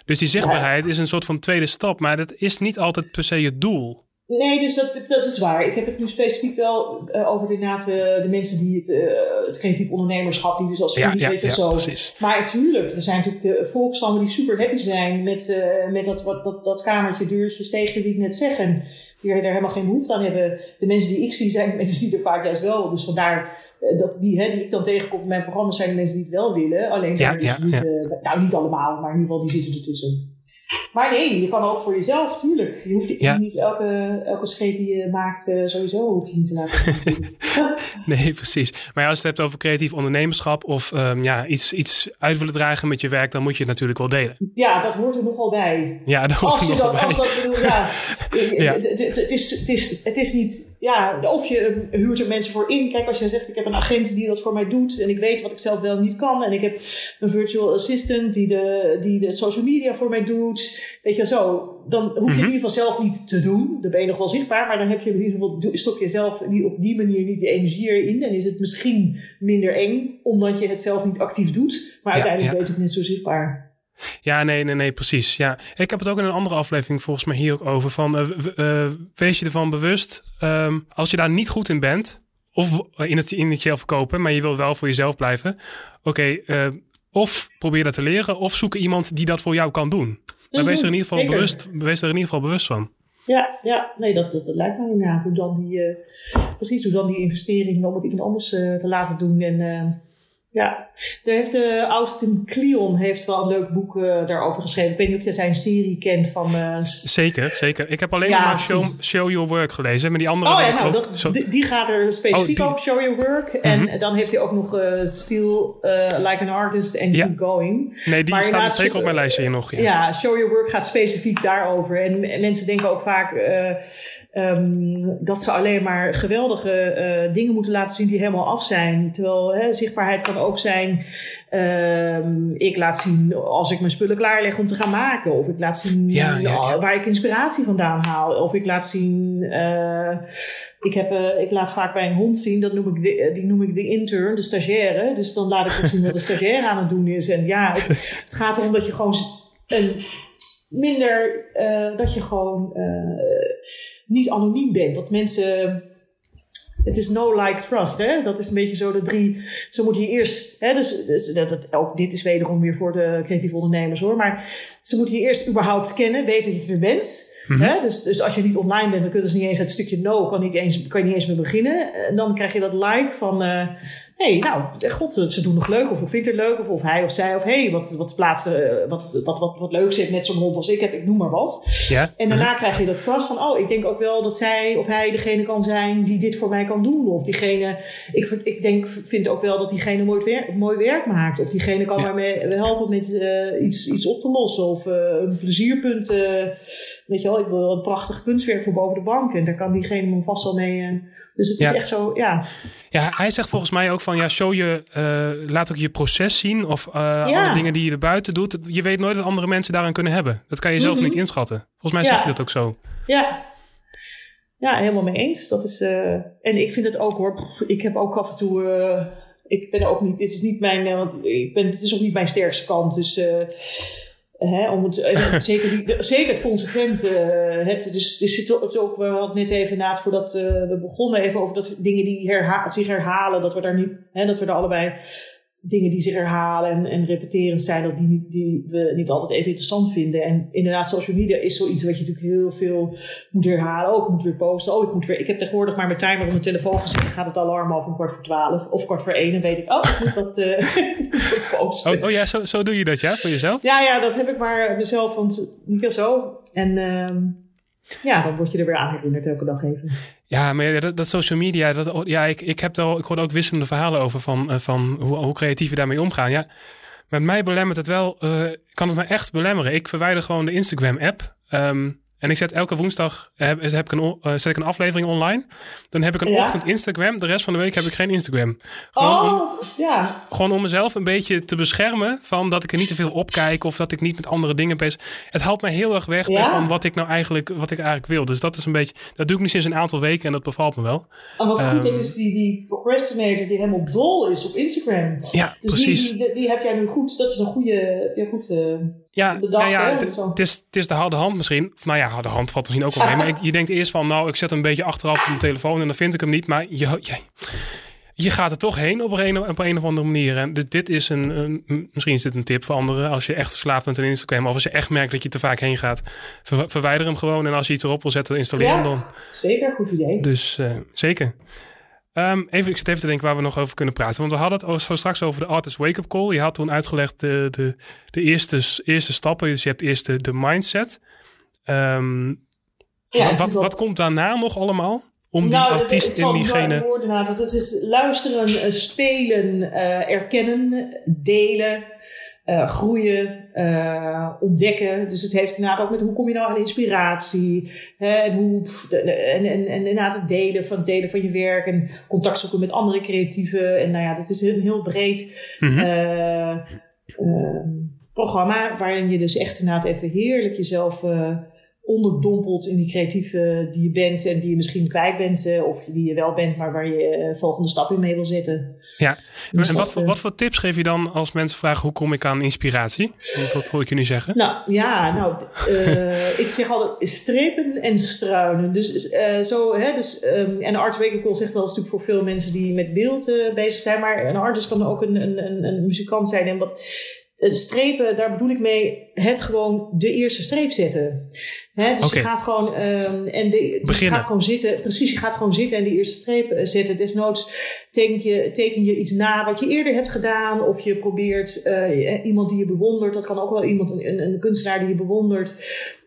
dus die zichtbaarheid ja. is een soort van tweede stap, maar dat is niet altijd per se het doel. Nee, dus dat, dat is waar. Ik heb het nu specifiek wel uh, over inderdaad uh, de mensen die het, uh, het creatief ondernemerschap, die dus als ja, ja, weet ja, zo. Precies. Maar natuurlijk, er zijn natuurlijk de die super happy zijn met, met dat, wat, dat, dat kamertje, deurtje, steegje die ik net zeg. En die er helemaal geen behoefte aan hebben. De mensen die ik zie zijn mensen die er vaak juist wel. Dus vandaar dat die, hè, die ik dan tegenkom in mijn programma's zijn de mensen die het wel willen. Alleen ja, niet, nou niet allemaal, maar in ieder geval die zitten ertussen. Maar nee, je kan ook voor jezelf, tuurlijk. Je hoeft ja. niet elke, elke scheet die je maakt, uh, sowieso hoef je niet te laten zien. nee, precies. Maar als je het hebt over creatief ondernemerschap of um, ja, iets, iets uit willen dragen met je werk, dan moet je het natuurlijk wel delen. Ja, dat hoort er nogal bij. Ja, dat hoort als er je nogal dat, bij. Als dat bedoel, ja. ja. Het, het, is, het, is, het is niet, ja, of je huurt er mensen voor in. Kijk, als je zegt, ik heb een agent die dat voor mij doet en ik weet wat ik zelf wel niet kan. En ik heb een virtual assistant die de, die de social media voor mij doet. Weet je, zo, dan hoef je Mhm. in ieder geval zelf niet te doen. Dan ben je nog wel zichtbaar, maar dan heb je in ieder geval, stop je zelf niet op die manier niet de energie erin. En is het misschien minder eng, omdat je het zelf niet actief doet. Maar Ja, uiteindelijk ja. ben je het net zo zichtbaar. Ja, nee, nee, nee, precies. Ja. Ik heb het ook in een andere aflevering volgens mij hier ook over. Van, eh, eh, wees je ervan bewust, ehm, als je daar niet goed in bent, of in het initieel verkopen, maar je wil wel voor jezelf blijven. Oké, eh, of probeer dat te leren, of zoek iemand die dat voor jou kan doen. Maar wees er in ieder geval Mhm, Zeker. bewust, wees er in ieder geval bewust van. Ja, ja nee, dat, dat, dat lijkt me inderdaad. Hoe dan die, eh, precies, hoe dan die investering om het iemand anders eh, te laten doen. En eh, ja, daar heeft eh, Austin Kleon heeft wel een leuk boek eh, daarover geschreven. Ik weet niet of je zijn serie kent van... eh, Zeker, zeker. Ik heb alleen Ja, maar show, Your Work gelezen. Maar die andere Oh ja, nou, ook dat, zo- die, die gaat er specifiek Oh, over, Show Your Work. En Mhm. dan heeft hij ook nog eh Still Like an Artist and Ja. Keep Going. Nee, die maar staat zeker op mijn lijstje hier nog. Ja. Ja, Show Your Work gaat specifiek daarover. En, en mensen denken ook vaak eh, ehm, dat ze alleen maar geweldige eh, dingen moeten laten zien die helemaal af zijn. Terwijl hè, zichtbaarheid kan ook zijn. ehm, ik laat zien als ik mijn spullen klaarleg om te gaan maken. Of ik laat zien Ja, ja, ja. waar ik inspiratie vandaan haal. Of ik laat zien. eh, ik, heb, eh, ik laat vaak bij een hond zien, dat noem ik de, eh, die noem ik de intern, de stagiaire. Dus dan laat ik ook zien wat de stagiaire aan het doen is. En ja, het, het gaat erom dat je gewoon een minder, dat je gewoon niet anoniem bent. Dat mensen, het is no like trust, hè? Dat is een beetje zo de drie, zo moet je eerst, hè? Dus, dus dat, dat, ook dit is wederom weer voor de creatieve ondernemers hoor, maar ze moeten je eerst überhaupt kennen, weten dat je er bent. Mhm. Hè? Dus, dus als je niet online bent, dan kunnen ze niet eens het stukje no, kan, niet eens, kan je niet eens meer beginnen. En dan krijg je dat like van, eh hey, nou, god, ze doen nog leuk, of ik vind het leuk, of, of hij of zij, of hey, wat, wat plaatsen, eh, wat, wat, wat, wat leuks heeft net zo'n hond als ik heb, ik noem maar wat. Ja? En daarna krijg je dat trust van, oh, ik denk ook wel dat zij of hij degene kan zijn die dit voor mij kan doen. Of diegene, ik, ik denk, vind ook wel dat diegene mooi werk, mooi werk maakt. Of diegene kan Ja. mij mee helpen met eh, iets, iets op te lossen. Of eh, een plezierpunt, weet je wel, ik wil een prachtig kunstwerk voor boven de bank. En daar kan diegene me vast wel mee. Eh, dus het is Ja. echt zo, ja. Ja, hij zegt volgens mij ook van ja, show je, eh, laat ook je proces zien of eh, Ja. alle dingen die je erbuiten doet. Je weet nooit wat andere mensen daaraan kunnen hebben. Dat kan je zelf Mhm. niet inschatten. Volgens mij zegt hij dat ook zo. Ja. Ja, helemaal mee eens. Dat is, uh, en ik vind het ook hoor. Ik heb ook af en toe. Uh, ik ben ook niet. Dit is niet mijn. Uh, want ik ben, het is ook niet mijn sterkste kant. Dus. Hè, om het, zeker, zeker het consequente. Het, dus het is ook, we hadden net even na voordat we begonnen even over dat dingen die herha zich herhalen, dat we daar niet, hè, dat we er allebei dingen die zich herhalen en, en repeterend zijn, dat die, die we niet altijd even interessant vinden. En inderdaad, social media is zoiets wat je natuurlijk heel veel moet herhalen. Ook moet weer posten. Oh, ik, moet weer, ik heb tegenwoordig maar mijn timer op mijn telefoon gezet. Gaat het alarm af om kwart voor twaalf of kwart voor één. En weet ik, oh, ik moet wat uh, posten. Oh, oh, ja, zo, zo doe je dat, ja, voor jezelf? Ja, ja, dat heb ik maar mezelf, want niet veel zo. En uh, ja, dan word je er weer aan herinnerd elke dag even. Ja, maar dat, social media, dat, ja, ik, ik, heb er, ik hoorde ook wisselende verhalen over van, uh, van hoe, hoe creatief we daarmee omgaan. Ja, met mij belemmert het wel, uh, kan het me echt belemmeren. Ik verwijder gewoon de Instagram-app. Um, en ik zet elke woensdag heb, heb ik een, uh, zet ik een aflevering online. Dan heb ik een ochtend Instagram. De rest van de week heb ik geen Instagram. Gewoon, oh, om, ja. gewoon om mezelf een beetje te beschermen van dat ik er niet te veel op kijk of dat ik niet met andere dingen bezig. Het haalt mij heel erg weg van wat ik nou eigenlijk, wat ik eigenlijk wil. Dus dat is een beetje, dat doe ik nu sinds een aantal weken en dat bevalt me wel. Oh, wat goed, dat is die, die procrastinator die helemaal dol is op Instagram. Ja, dus precies. Die, die, die, heb jij nu goed. Dat is een goede, ja, goed. Uh, ja, bedacht, ja, het, is, is de harde hand misschien. Of nou ja, harde hand valt misschien ook wel mee. Maar ik, je denkt eerst van, nou, ik zet hem een beetje achteraf op mijn telefoon en dan vind ik hem niet. Maar je, je, je gaat er toch heen op een, op een of andere manier. En dit, dit is een, een, misschien is dit een tip voor anderen. Als je echt verslaafd bent aan Instagram, of als je echt merkt dat je te vaak heen gaat, ver, verwijder hem gewoon. En als je iets erop wil zetten, installeer Ja. hem dan. Zeker, goed idee. Dus eh, zeker. Um, even, ik zit even te denken waar we nog over kunnen praten. Want we hadden het zo straks over de Artist Wake-up Call. Je had toen uitgelegd de, de, de eerste, eerste stappen. Dus je hebt eerst de, de mindset. Um, Ja, wat, dat- wat komt daarna nog allemaal? Om die Nou, artiest in diegene... woorden laten. Het is luisteren, eh, spelen, eh, erkennen, delen, eh, groeien, eh, ontdekken. Dus het heeft inderdaad ook met hoe kom je nou aan inspiratie. Hè, en, hoe, pff, de- de- en, en, en inderdaad het delen van, het delen van je werk. En contact zoeken met andere creatieven. En nou ja, dat is een heel breed Mhm. eh, ehm, programma. Waarin je dus echt inderdaad even heerlijk jezelf... onderdompelt in die creatieve die je bent en die je misschien kwijt bent, eh, of die je wel bent, maar waar je eh, volgende stap in mee wil zetten. Ja. Dus en wat, voor, eh, wat voor tips geef je dan als mensen vragen hoe kom ik aan inspiratie? Want dat hoor ik je nu zeggen. Nou ja, nou, ik zeg altijd strepen en struinen. Dus eh, zo, hè, dus, ehm, en Art Wakencall zegt dat is natuurlijk voor veel mensen die met beeld bezig zijn, maar een artist kan ook een, een, een, een muzikant zijn. En wat strepen, daar bedoel ik mee het gewoon de eerste streep zetten. Hè, dus je gaat gewoon ehm, en de, je gaat gewoon zitten. Precies, je gaat gewoon zitten en de eerste streep eh, zetten. Desnoods teken je, teken je iets na wat je eerder hebt gedaan. Of je probeert eh, iemand die je bewondert. Dat kan ook wel iemand, een, een kunstenaar die je bewondert.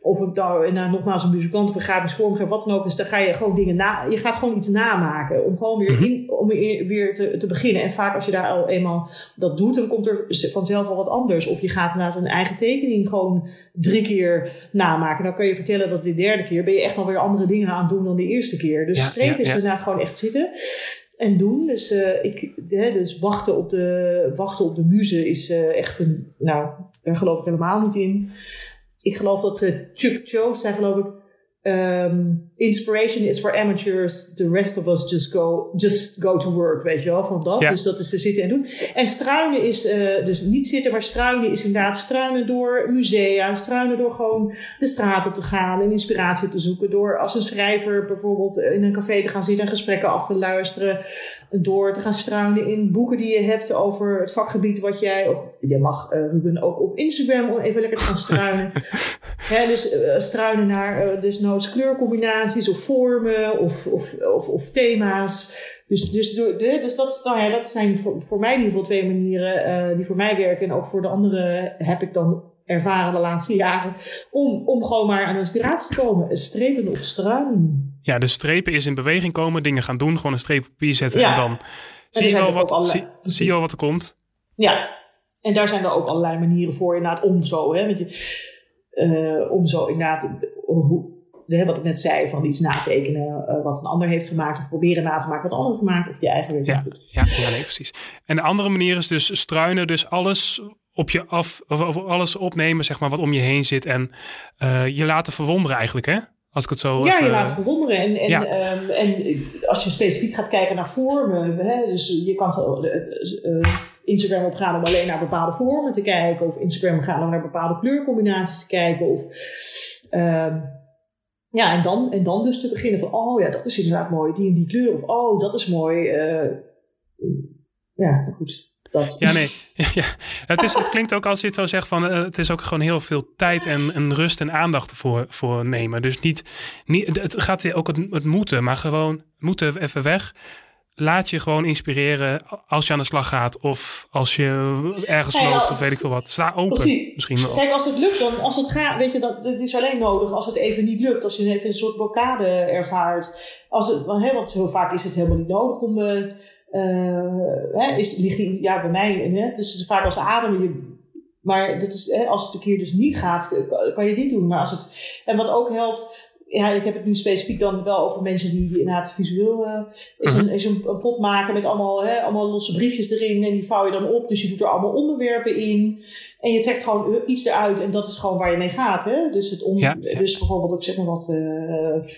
Of het nou, nou nogmaals een muzikant of een grafisch vormgever, wat dan ook is. Dan ga je gewoon dingen na. Je gaat gewoon iets namaken. Om gewoon weer, Mhm. in, om weer, weer te, te beginnen. En vaak als je daar al eenmaal dat doet, dan komt er vanzelf al wat anders. Of je gaat inderdaad een eigen tekening gewoon drie keer namaken. Dan kun je vertellen dat de derde keer ben je echt alweer andere dingen aan het doen dan de eerste keer. Dus Ja, strepen ja, is inderdaad gewoon echt zitten en doen. Dus, eh, ik, hè, dus wachten, op de, wachten op de muze is eh, echt een. Nou, daar geloof ik helemaal niet in. Ik geloof dat eh, Chuck zei, geloof ik. Ehm, inspiration is for amateurs. The rest of us just go, just go to work. Weet je wel, van dat. Ja. Dus dat is te zitten en doen. En struinen is eh, dus niet zitten, maar struinen is inderdaad struinen door musea. Struinen door gewoon de straat op te gaan en inspiratie te zoeken. Door als een schrijver bijvoorbeeld in een café te gaan zitten en gesprekken af te luisteren. Door te gaan struinen in boeken die je hebt over het vakgebied wat jij. Of je mag eh, Ruben ook op Instagram om even lekker te gaan struinen. Hè, dus eh, struinen naar eh desnoods kleurcombinaties of vormen of, of, of, of thema's. Dus, dus, de, dus dat, nou ja, dat zijn voor, voor mij in ieder geval twee manieren die voor mij werken. En ook voor de anderen heb ik dan ervaren de laatste jaren. Om, om gewoon maar aan inspiratie te komen. Strepen op struinen. Ja, de strepen is in beweging komen, dingen gaan doen, gewoon een streep op papier zetten Ja. en dan zie je, wel ook wat, allerlei- zie, zie je wel wat er komt. Ja, en daar zijn er ook allerlei manieren voor inderdaad om zo. Hè, want je, eh, om zo inderdaad, de- hoe, de, wat ik net zei, van iets natekenen eh, wat een ander heeft gemaakt. Of proberen na te maken wat een ander heeft gemaakt. Of je eigen werk Ja, doet. ja, ja nee, precies. En de andere manier is dus struinen, dus alles op je af, of, of alles opnemen, zeg maar, wat om je heen zit en eh, je laten verwonderen eigenlijk, hè? Als ik het zo. Ja, even- je laat verwonderen. En, en, Ja. ehm, en als je specifiek gaat kijken naar vormen, hè, dus je kan eh, eh, Instagram opgaan om alleen naar bepaalde vormen te kijken, of Instagram gaan om naar bepaalde kleurcombinaties te kijken, of ehm, ja, en dan, en dan dus te beginnen van, oh ja, dat is inderdaad mooi, die en die kleur, of oh, dat is mooi. eh, ja, goed. Dat. Ja, nee. ja. Het, is, het klinkt ook als je het zo zegt van eh, het is ook gewoon heel veel tijd en, en rust en aandacht ervoor voor nemen. Dus niet, niet het gaat ook het, het moeten, maar gewoon moeten even weg. Laat je gewoon inspireren als je aan de slag gaat of als je ergens Ja, ja, loopt of weet ik veel wat. Sta open Precies. misschien wel. Kijk, als het lukt, dan als het gaat, weet je, dat, dat is alleen nodig als het even niet lukt. Als je even een soort blokkade ervaart. Als het, want, heel vaak is het helemaal niet nodig om. eh, hè, is, ligt die, ja, bij mij, hè, dus het is vaak als ademen. Je, maar dat is, hè, als het een keer dus niet gaat, kan, je dit doen. Maar als het, en wat ook helpt, ja, ik heb het nu specifiek dan wel over mensen die, die inderdaad visueel eh, is, een, is een, een pot maken met allemaal, hè, allemaal losse briefjes erin en die vouw je dan op. Dus je doet er allemaal onderwerpen in en je trekt gewoon eh, iets eruit en dat is gewoon waar je mee gaat. Hè? Dus, het on, Ja, ja. dus bijvoorbeeld, ik zeg maar wat, eh,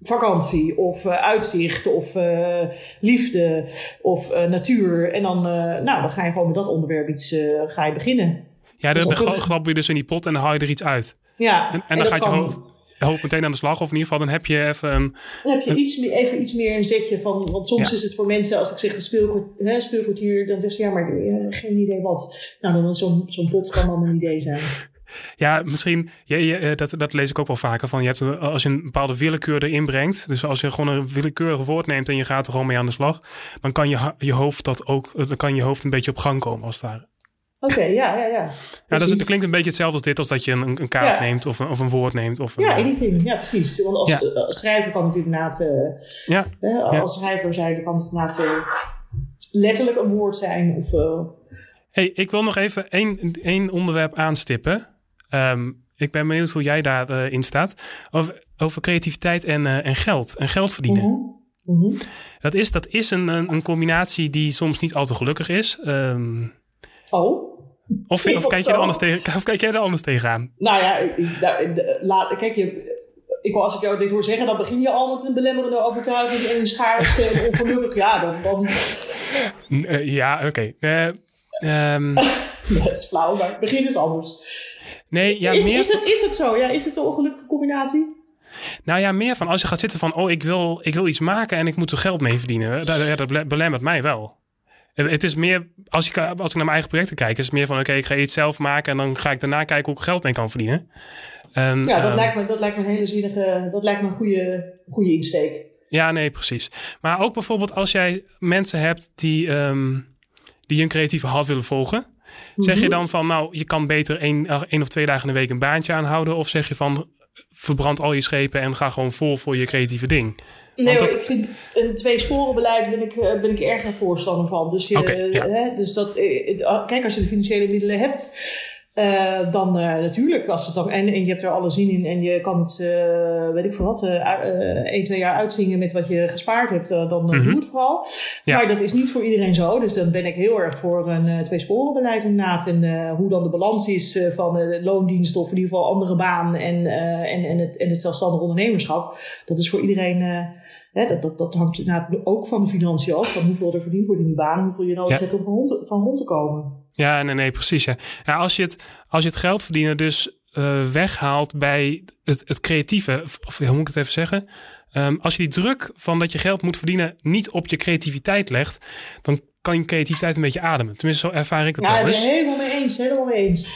vakantie of eh, uitzicht of eh, liefde of eh, natuur. En dan, nou, dan ga je gewoon met dat onderwerp iets ga je beginnen. Ja, dat dan een- grap je dus in die pot en dan haal je er iets uit. Ja, En, en dan gaat je hoofd, hoofd meteen aan de slag. Of in ieder geval, dan heb je even een... Dan heb je iets meer, even iets meer een zetje van. Want soms Ja. is het voor mensen, als ik zeg een speelkwartier, hè, speelkwartier dan zeggen ze ja, maar geen idee wat. Nou, dan is zo'n zo'n pot kan dan een idee zijn. Ja, misschien, je, je, eh, dat, dat lees ik ook wel vaker van. Je hebt een, als je een bepaalde willekeur erin brengt, dus als je gewoon een willekeurig woord neemt en je gaat er gewoon mee aan de slag, dan kan je, je hoofd dat ook, eh, dan kan je hoofd een beetje op gang komen als het ware. Oké, ja, ja, ja. Ja, dat, is, Precies. dat klinkt een beetje hetzelfde als dit, als dat je een, een kaart Ja. neemt of een, of een woord neemt. Of een, Ja, eh, anything. Ja, precies. Want als Ja. eh, schrijver kan inderdaad, eh, ja. hè, Ja. als schrijver zijn, kan het eh, letterlijk een woord zijn. Of, eh, Hey, ik wil nog even één, één onderwerp aanstippen. Ehm, ik ben benieuwd hoe jij daarin in staat. Over, over creativiteit en, eh, en geld. En geld verdienen. mhm. Mhm. Dat is, dat is een, een, een combinatie die soms niet al te gelukkig is. Ehm, Oh, of, kijk je er anders tegen, of kijk jij er anders tegenaan? nou ja, daar- de- laat, kijk je. Ik, als ik jou dit hoor zeggen, dan begin je al met een belemmerende overtuiging en schaarste en ongelukkig. Ja, dan, dan eh, ja, oké. Eh, ehm, dat is flauw, maar het begin is anders. Nee, ja, is, meer, is, het, is het zo? Ja, is het een ongelukkige combinatie? nou ja, meer van als je gaat zitten van... oh, ik wil, ik wil iets maken en ik moet er geld mee verdienen. Dat, dat bele- belemmert mij wel. Eh, Het is meer, als ik, als ik naar mijn eigen projecten kijk... is het meer van, oké, ik ga iets zelf maken... en dan ga ik daarna kijken hoe ik geld mee kan verdienen. En, Ja, dat, ehm, lijkt me, dat lijkt me een hele zinnige, dat lijkt me een goede, goede insteek. Ja, nee, precies. Maar ook bijvoorbeeld als jij mensen hebt die, ehm, die een creatieve hart willen volgen. Zeg je Mhm. dan van, nou, je kan beter één, eh, één of twee dagen in de week een baantje aanhouden? Of zeg je van, verbrand al je schepen en ga gewoon vol voor je creatieve ding? Nee, dat- ik vind een twee-sporenbeleid ben ik, eh, ben ik erg een voorstander van. Dus, Oké, ja. hè, dus dat, eh, eh, kijk, als je de financiële middelen hebt, eh, dan eh, natuurlijk. Als het dan, en, en je hebt er alle zin in en je kan het, eh, weet ik veel wat, één, twee jaar uitzingen met wat je gespaard hebt, dan eh, Mhm. doe het vooral. Ja. Maar dat is niet voor iedereen zo. Dus dan ben ik heel erg voor een twee-sporenbeleid inderdaad. En hoe dan de balans is van de loondienst of in ieder geval andere baan en, en, en, het, en het zelfstandig ondernemerschap. Dat is voor iedereen... Hè, dat, dat, dat hangt ook van de financiën af. Van hoeveel er verdiend wordt in die baan. en Hoeveel je nodig Ja. hebt om van rond te komen. Ja, nee, nee, precies. Ja. Ja, als, je het, als je het geld verdienen dus eh, weghaalt bij het, het creatieve, of, hoe moet ik het even zeggen? Ehm, als je die druk van dat je geld moet verdienen niet op je creativiteit legt, dan kan je creativiteit een beetje ademen. Tenminste, zo ervaar ik het Ja, wel ik ben eens. het helemaal mee eens. Helemaal mee eens.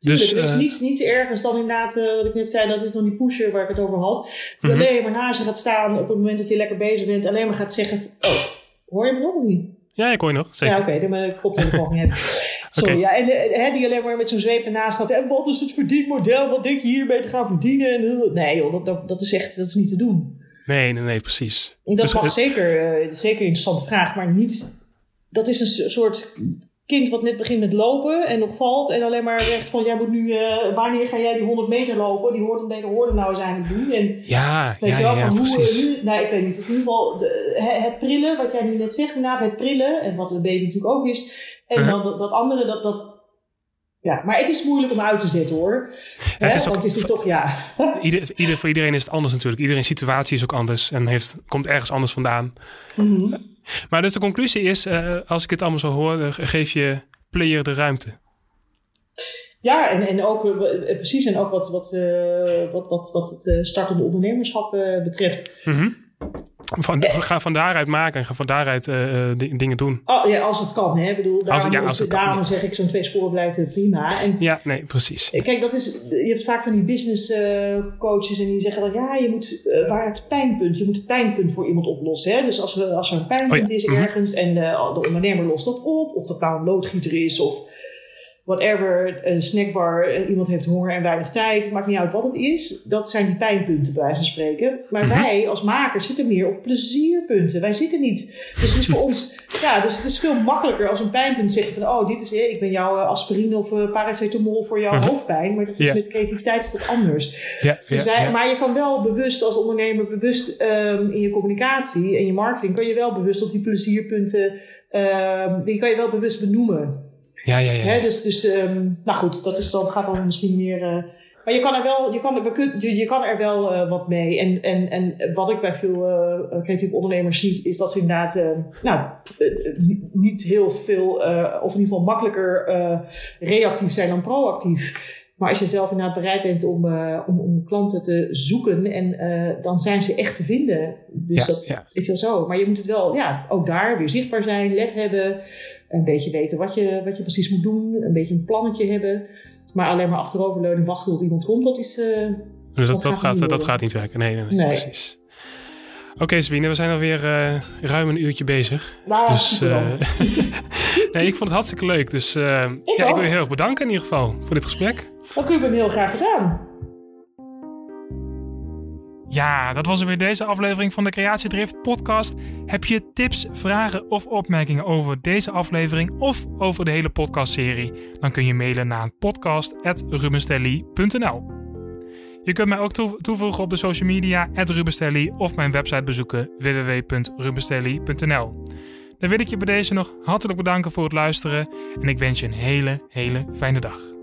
Dus, Dus, er is eh, niets, niets ergers dan inderdaad, eh, wat ik net zei, dat is dan die pusher waar ik het over had. Die Mhm. alleen maar naast je gaat staan op het moment dat je lekker bezig bent. Alleen maar gaat zeggen, oh, hoor je me nog niet? Ja, ik hoor je nog. Zeker. Ja, oké, dan ben ik koptelefoon niet. Sorry, ja. En eh, hè, die alleen maar met zo'n zweep ernaast gaat. En wat is het verdienmodel? Wat denk je hiermee te gaan verdienen? En, eh, nee joh, dat, dat, dat is echt dat is niet te doen. Nee, nee, nee, precies. En Dat Dus, mag eh, zeker, eh, zeker een interessante vraag, maar niet... Dat is een soort kind wat net begint met lopen en nog valt. En alleen maar zegt van, jij moet nu... eh, wanneer ga jij die 100 meter lopen? Die hoort een hoorde nou eens aan het doen. En Ja, Weet ja, je wel, ja, van hoe, precies. nu, nou, ik weet niet. In ieder geval, de, het, het prillen, wat jij nu net zegt, inderdaad, het prillen. En wat een baby natuurlijk ook is. En Uh-huh. dan dat, dat andere, dat, dat, Ja, maar het is moeilijk om uit te zetten hoor. het is ook- Want je toch, ja. Ieder, ieder, voor iedereen is het anders natuurlijk. Iedereen situatie is ook anders en heeft, komt ergens anders vandaan. Mhm. Maar dus de conclusie is, eh, als ik dit allemaal zo hoor, geef je player de ruimte. Ja, en, en ook eh, precies, en ook wat, wat, eh, wat, wat, wat het eh, startende ondernemerschap eh, betreft. Mhm. Van, ga van daaruit maken en ga van daaruit eh, eh, di- dingen doen. Oh, ja, als het kan, hè. Ik bedoel, daarom, ja, als het kan, daarom zeg ik zo'n twee sporen blijft eh, prima. En Ja, nee, precies. Kijk, dat is, je hebt vaak van die business eh, coaches en die zeggen dan, ja, je moet, eh, waar het pijnpunt, je moet het pijnpunt voor iemand oplossen. Hè? Dus als, we, als er een pijnpunt Oh ja, is mhm. ergens en eh, de ondernemer lost dat op, of dat nou een loodgieter is of whatever, een snackbar, en iemand heeft honger en weinig tijd, maakt niet uit wat het is, dat zijn die pijnpunten bij wijze van spreken. Maar Mhm. wij als makers zitten meer op plezierpunten. Wij zitten niet. Dus het is voor ons, ja, dus het is veel makkelijker als een pijnpunt zegt van, oh, dit is, eh, ik ben jouw eh, aspirine of eh, paracetamol voor jouw Mhm. hoofdpijn, maar dat is Ja. met creativiteit is dat anders. Ja, Dus wij, ja. Maar je kan wel bewust als ondernemer, bewust ehm, in je communicatie en je marketing, kan je wel bewust op die plezierpunten, ehm, die kan je wel bewust benoemen. Ja, ja, ja. Hè? Dus, dus ehm, nou goed, dat is dan, gaat dan misschien meer. eh, maar je kan er wel, je kan, we kun, je, je kan er wel eh, wat mee. En, en, en wat ik bij veel eh, creatieve ondernemers zie, is dat ze inderdaad nou, niet- heel veel, of in ieder geval makkelijker reactief zijn dan proactief. Maar als je zelf inderdaad bereid bent om, eh, om, om klanten te zoeken, en, eh, dan zijn ze echt te vinden. Dus Ja, dat, ja. Weet je wel zo. Maar je moet het wel, ja, ook daar weer zichtbaar zijn, lef hebben. Een beetje weten wat je, wat je precies moet doen. Een beetje een plannetje hebben. Maar alleen maar achteroverleunen wachten tot iemand komt, dat is... eh, dat, dat gaat dat gaat niet werken. Nee, nee, nee, Nee. precies. Oké Sabine, we zijn alweer eh ruim een uurtje bezig. nou, Dus eh, nee, ik vond het hartstikke leuk. Dus eh, ja, ik wil je heel erg bedanken in ieder geval voor dit gesprek. Kun je me heel graag gedaan. Ja, dat was er weer deze aflevering van de Creatiedrift podcast. Heb je tips, vragen of opmerkingen over deze aflevering of over de hele podcastserie? Dan kun je mailen naar podcast.rubenstelly.nl Je kunt mij ook toe- toevoegen op de social media @rubenstelly of mijn website bezoeken www.rubenstelly.nl. Dan wil ik je bij deze nog hartelijk bedanken voor het luisteren en ik wens je een hele, hele fijne dag.